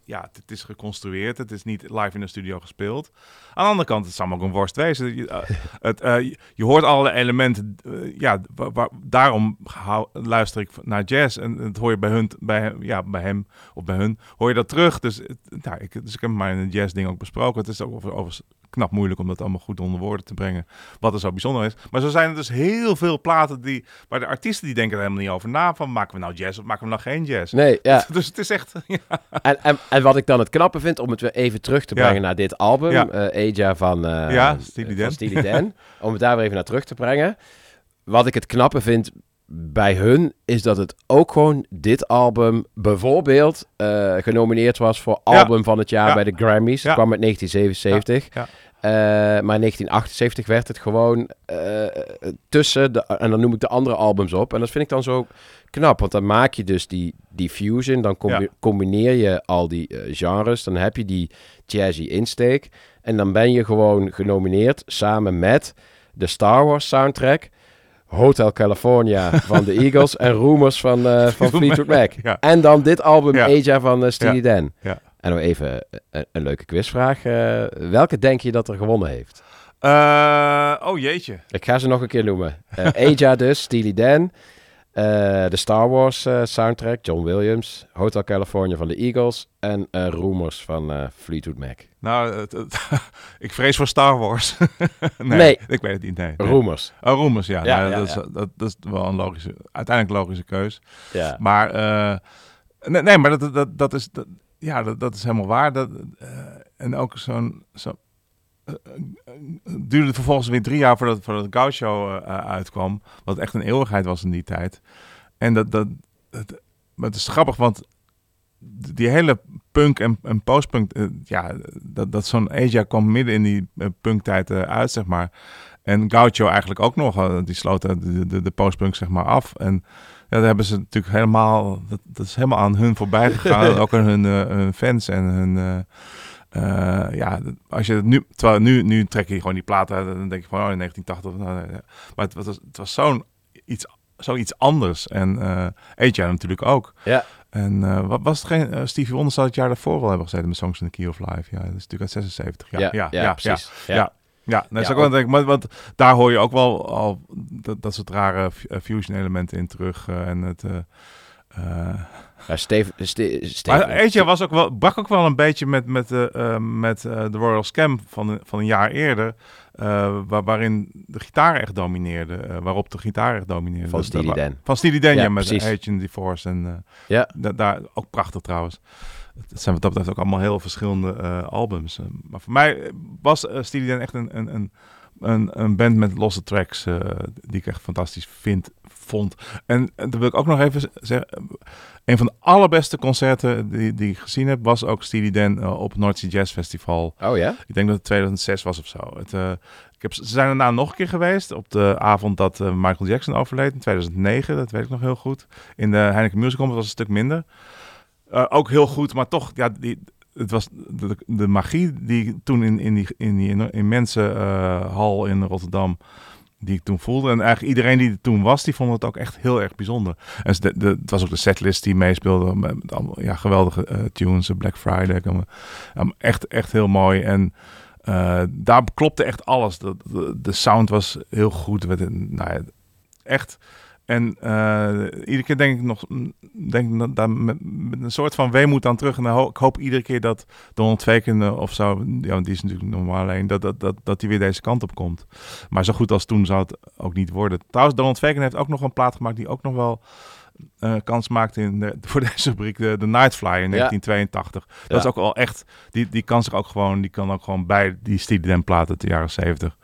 ja, het, het is geconstrueerd. Het is niet live in de studio gespeeld. Aan de andere kant, het zou maar ook een worst wezen. Je, eh, het, eh, je, hoort alle elementen. eh, ja, daarom hou- luister ik naar jazz. En dat hoor je bij, hun, bij, hem, ja, bij hem of bij hun. Hoor je dat terug. Dus, het- nou, ik, dus ik heb het jazz ding ook besproken. Het is ook over, knap moeilijk om dat allemaal goed onder woorden te brengen. Wat er zo bijzonder is. Maar zo zijn er dus heel veel platen die, waar de artiesten die denken er helemaal niet over na. Van maken we nou jazz of maken we nou geen jazz? Nee, ja. Dus het is echt... Ja. En, en, en wat ik dan het knappe vind, om het weer even terug te brengen naar dit album, Ja. eh Aja van, eh, Ja, Steely Dan. Steely Dan, om het daar weer even naar terug te brengen. Wat ik het knappe vind bij hun, is dat het ook gewoon dit album bijvoorbeeld eh, genomineerd was voor Ja. album van het jaar Ja. bij de Grammys. Het kwam uit 1977. Eh, maar in 1978 werd het gewoon eh, tussen, de, en dan noem ik de andere albums op. En dat vind ik dan zo knap, want dan maak je dus die, die fusion, dan combi- Ja. combineer je al die eh, genres, dan heb je die jazzy insteek. En dan ben je gewoon genomineerd samen met de Star Wars soundtrack, Hotel California van de Eagles en Rumors van, van Fleetwood Mac. Ja. En dan dit album Ja. Aja van Steely. Dan. Ja. En nog even een, een leuke quizvraag. eh, welke denk je dat er gewonnen heeft? Eh, oh jeetje. Ik ga ze nog een keer noemen. Eh Aja dus, Steely Dan. eh, de Star Wars eh, soundtrack, John Williams. Hotel California van de Eagles. En eh Rumors van eh, Fleetwood Mac. Nou, ik vrees voor Star Wars. nee, Nee. ik weet het niet. Nee, nee. Rumors. Oh, Rumors, ja. Ja, Nou, ja, dat, Is, dat, dat is wel een logische, uiteindelijk logische keus. Ja. Maar, eh, nee, nee, maar dat, dat, dat is, dat, ja, dat, dat is helemaal waar. Dat, eh, en ook zo'n, zo, eh, eh, het duurde vervolgens weer drie jaar voordat, voordat Gaucho uitkwam. Wat echt een eeuwigheid was in die tijd. En dat, dat, maar het is grappig, want die hele punk en, en postpunk, ja, dat, dat zo'n Asia kwam midden in die punktijd uit, zeg maar. En Gaucho eigenlijk ook nog, die sloot de, de, de postpunk zeg maar af. En ja, daar hebben ze natuurlijk helemaal, dat, dat is helemaal aan hun voorbij gegaan. ook aan hun, eh, hun fans en hun... eh, eh, ja, als je het nu, terwijl nu, nu trek je gewoon die platen uit en dan denk je van, oh, in 1980. nou, nee, nee. Maar het, was, het was zo'n iets, zoiets anders. En eh Aja natuurlijk ook. Ja. En wat was het geen, Stevie Wonder zou het jaar daarvoor wel hebben gezeten met Songs in the Key of Life. Ja, dat is natuurlijk uit 76. Ja, Ja, ja, ja, ja, precies. Ja, Ja. dat is ook wel denk ik, maar, want daar hoor je ook wel al dat, dat soort rare eh, fusion elementen in terug. eh, en het... eh, Ja, Steve, Ste- Steve- maar Aja was ook wel, brak ook wel een beetje met, met, de, eh, met eh, de Royal Scam van, een- van een jaar eerder. waar, waarin de gitaar echt domineerde. waarop de gitaar echt domineerde. Van Dat- Steely Dan. Van Steely Dan, ja, Ja, met precies. Agent Divorce. En Ja. da- daar ook prachtig trouwens. Het zijn wat dat betreft ook allemaal heel verschillende eh, albums. Eh, maar voor mij was eh, Steely Dan echt een, een, een een, een band met losse tracks eh, die ik echt fantastisch vind, vond. En, en dan wil ik ook nog even zeggen, eh, een van de allerbeste concerten die, die ik gezien heb, was ook Steely Dan eh, op het North Sea Jazz Festival. Oh ja? Ik denk dat het 2006 was of zo. Het, eh, ik heb, ze zijn daarna nog een keer geweest op de avond dat eh, Michael Jackson overleed in 2009. Dat weet ik nog heel goed. In de Heineken Music Hall, dat was een stuk minder. Eh, ook heel goed, maar toch, ja, die, het was de, magie die toen in, in die, in die immense eh, hal in Rotterdam, die ik toen voelde. En eigenlijk iedereen die er toen was, die vond het ook echt heel erg bijzonder. En het was ook de setlist die meespeelde met, met allemaal ja, geweldige eh, tunes, eh, Black Friday. eh, echt, echt heel mooi. En eh, daar klopte echt alles. De, de, de sound was heel goed. Een- nou ja, echt. En eh, iedere keer denk ik nog, denk daar met, met een soort van weemoed aan terug. En ho- ik hoop iedere keer dat Donald Faken of zo, ja, die is natuurlijk normaal alleen, dat, dat, dat, dat die weer deze kant op komt. Maar zo goed als toen zou het ook niet worden. Trouwens, Donald Faken heeft ook nog een plaat gemaakt die ook nog wel eh, kans maakte in de, voor deze rubriek, de, de Night Fly in 1982. Dat Ja. is ook wel echt, die, die kan zich ook gewoon, die kan ook gewoon bij die Steely Dan platen uit de jaren 70.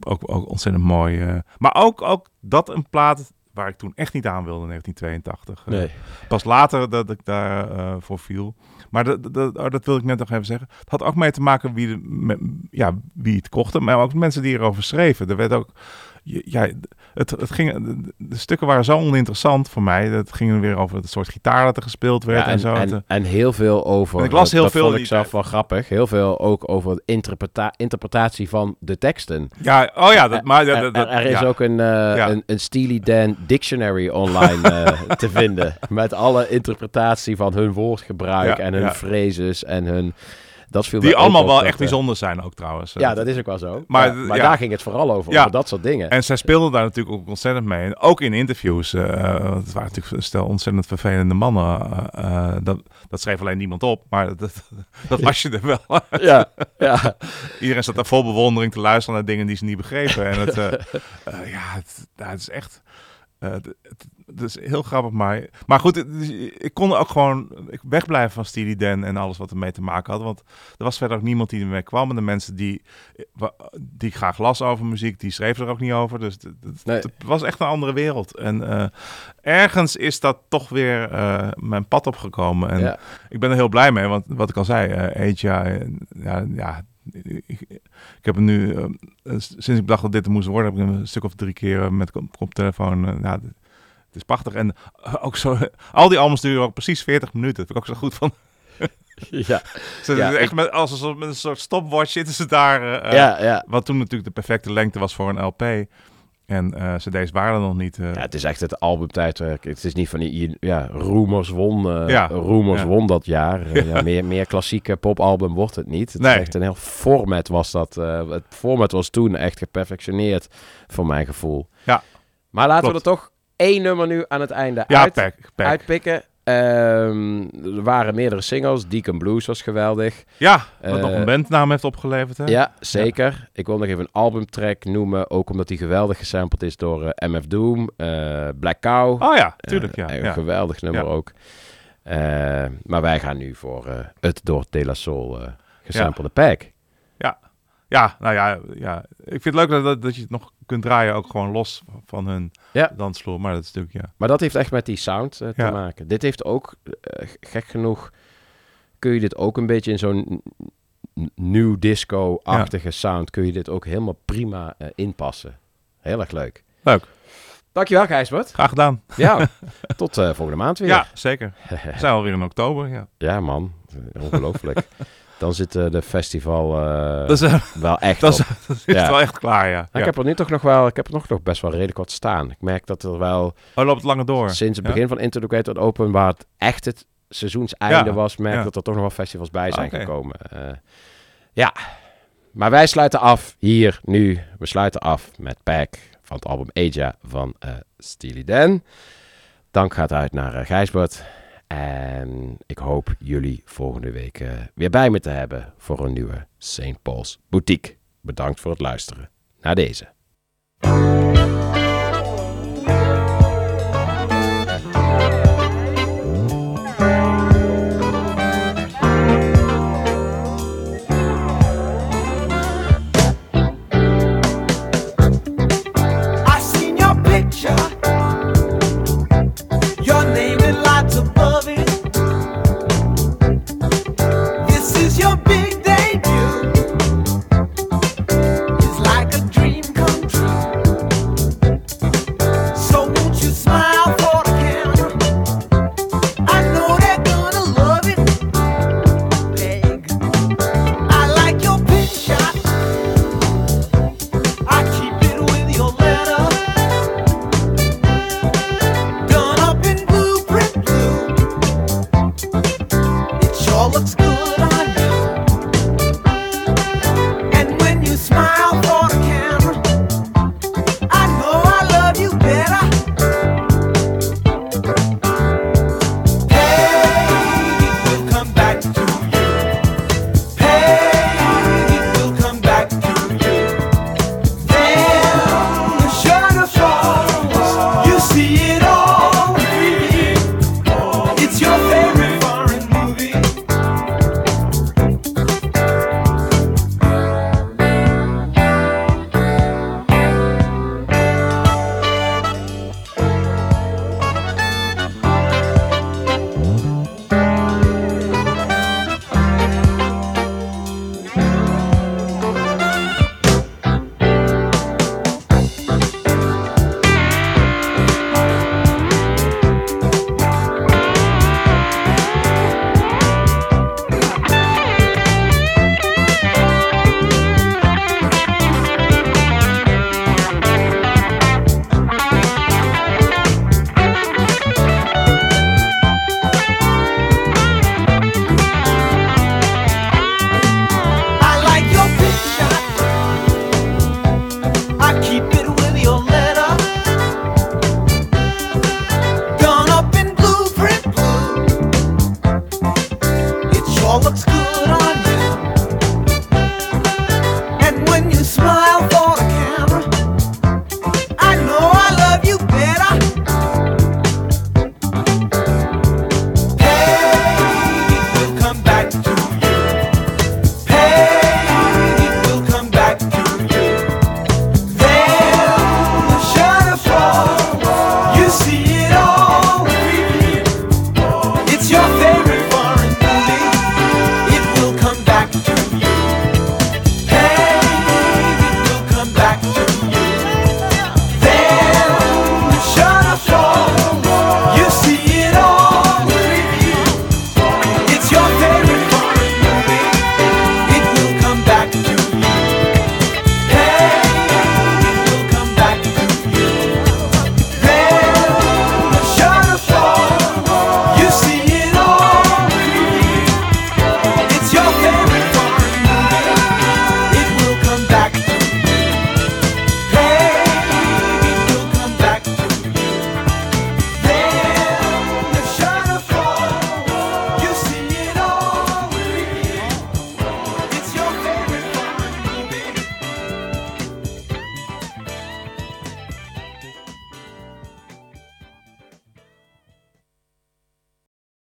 Ook, ook ontzettend mooi. eh. maar ook, ook dat een plaat waar ik toen echt niet aan wilde in 1982. Eh, Nee. Pas later dat ik daar eh, voor viel. Maar dat, dat, oh, dat wil ik net nog even zeggen. Het had ook mee te maken wie, de, ja, wie het kochten, maar ook mensen die erover schreven. Er werd ook, ja, het, het ging, de, stukken waren zo oninteressant voor mij. Dat ging weer over het soort gitaar dat er gespeeld werd Ja, en, en, zo. en, Het, en heel veel over. En ik las heel dat veel vond ik zelf wel grappig. Heel veel ook over de interpreta interpretatie van de teksten. Ja, oh ja, dat, maar... Er, dat- dat- er, er is ja. ook een, eh, Ja. een, een Steely Dan dictionary online eh, te vinden. Met alle interpretatie van hun woordgebruik en hun phrases en hun... Dat viel Die allemaal wel dat, echt bijzonder zijn ook trouwens. Ja, dat is ook wel zo. Maar, daar ging het vooral over, Ja. over dat soort dingen. En zij speelden daar natuurlijk ook ontzettend mee. En ook in interviews. eh, het waren natuurlijk een stel ontzettend vervelende mannen. eh, eh, dat, dat schreef alleen niemand op. Maar dat, dat las je er wel. Ja, ja. Iedereen zat daar vol bewondering te luisteren naar dingen die ze niet begrepen. En het, ja, het, is echt... het, het, het is heel grappig, maar... Maar goed, ik kon ook gewoon ik wegblijven van Steely Dan en alles wat ermee te maken had. Want er was verder ook niemand die ermee kwam. En de mensen die, die graag las over muziek, die schreven er ook niet over. Dus het, Nee. was echt een andere wereld. En eh, ergens is dat toch weer eh, mijn pad opgekomen. En Ja. ik ben er heel blij mee, want wat ik al zei, Aja, eh, ja, ja ik, ik heb hem nu, sinds ik dacht dat dit er moest worden, heb ik een stuk of drie keer met eh, nou, het is prachtig. En eh, ook zo, al die albums duren ook precies 40 minuten. Dat vind ik ook zo goed van. Ja. Ze Ja, echt met, als een soort, met een soort stopwatch zitten ze daar. eh, eh, Ja, ja. Wat toen natuurlijk de perfecte lengte was voor een LP. En eh cd's waren er nog niet. Ja, het is echt het albumtijdwerk. Het is niet van die... Ja, Roemers won, Ja, Roemers ja. won dat jaar. Ja, meer, meer klassieke popalbum wordt het niet. Het Nee. is echt een heel format was dat. het format was toen echt geperfectioneerd, voor mijn gevoel. Ja. Maar laten Klopt. we er toch één nummer nu aan het einde Ja, uit, Pack, Pack. uitpikken. Ehm, er waren meerdere singles. Deacon Blues was geweldig. Ja, wat Eh, nog een bandnaam heeft opgeleverd. Hè? Ja, zeker. Ik wil nog even een albumtrack noemen. Ook omdat die geweldig gesampled is door eh, MF Doom. eh, Black Cow. Oh ja, tuurlijk. Ja, een ja. geweldig nummer Ja. ook. Maar wij gaan nu voor het door De La Soul gesampelde pack. Ja. Ja, nou ja, ja, ik vind het leuk dat, dat, je het nog kunt draaien, ook gewoon los van hun Ja. dansvloer. Maar dat is natuurlijk, ja. Maar dat heeft echt met die sound eh, te Ja. maken. Dit heeft ook, eh, gek genoeg, kun je dit ook een beetje in zo'n new disco-achtige sound, kun je dit ook helemaal prima eh, inpassen. Heel erg leuk. Leuk. Dankjewel Gijsbert. Graag gedaan. Ja, tot volgende maand weer. Ja, zeker. We zijn alweer in oktober, ja. Ja, man. Ongelooflijk. Dan zit eh, de festival eh, Dat is, wel echt dat is, dat is Ja. wel echt klaar, ja. Ja. Ik heb er nu toch nog wel, ik heb er nog, nog best wel redelijk wat staan. Ik merk dat er wel Oh, loopt het langer door. sinds het begin van Into the Great Open, waar het echt het seizoenseinde was, merk dat er toch nog wel festivals bij zijn Oké. gekomen. Eh, ja, maar wij sluiten af hier nu. We sluiten af met Pack van het album Aja van Steely Dan. Dank gaat uit naar Gijsbert. En ik hoop jullie volgende week eh, weer bij me te hebben voor een nieuwe St. Paul's Boutique. Bedankt voor het luisteren naar deze.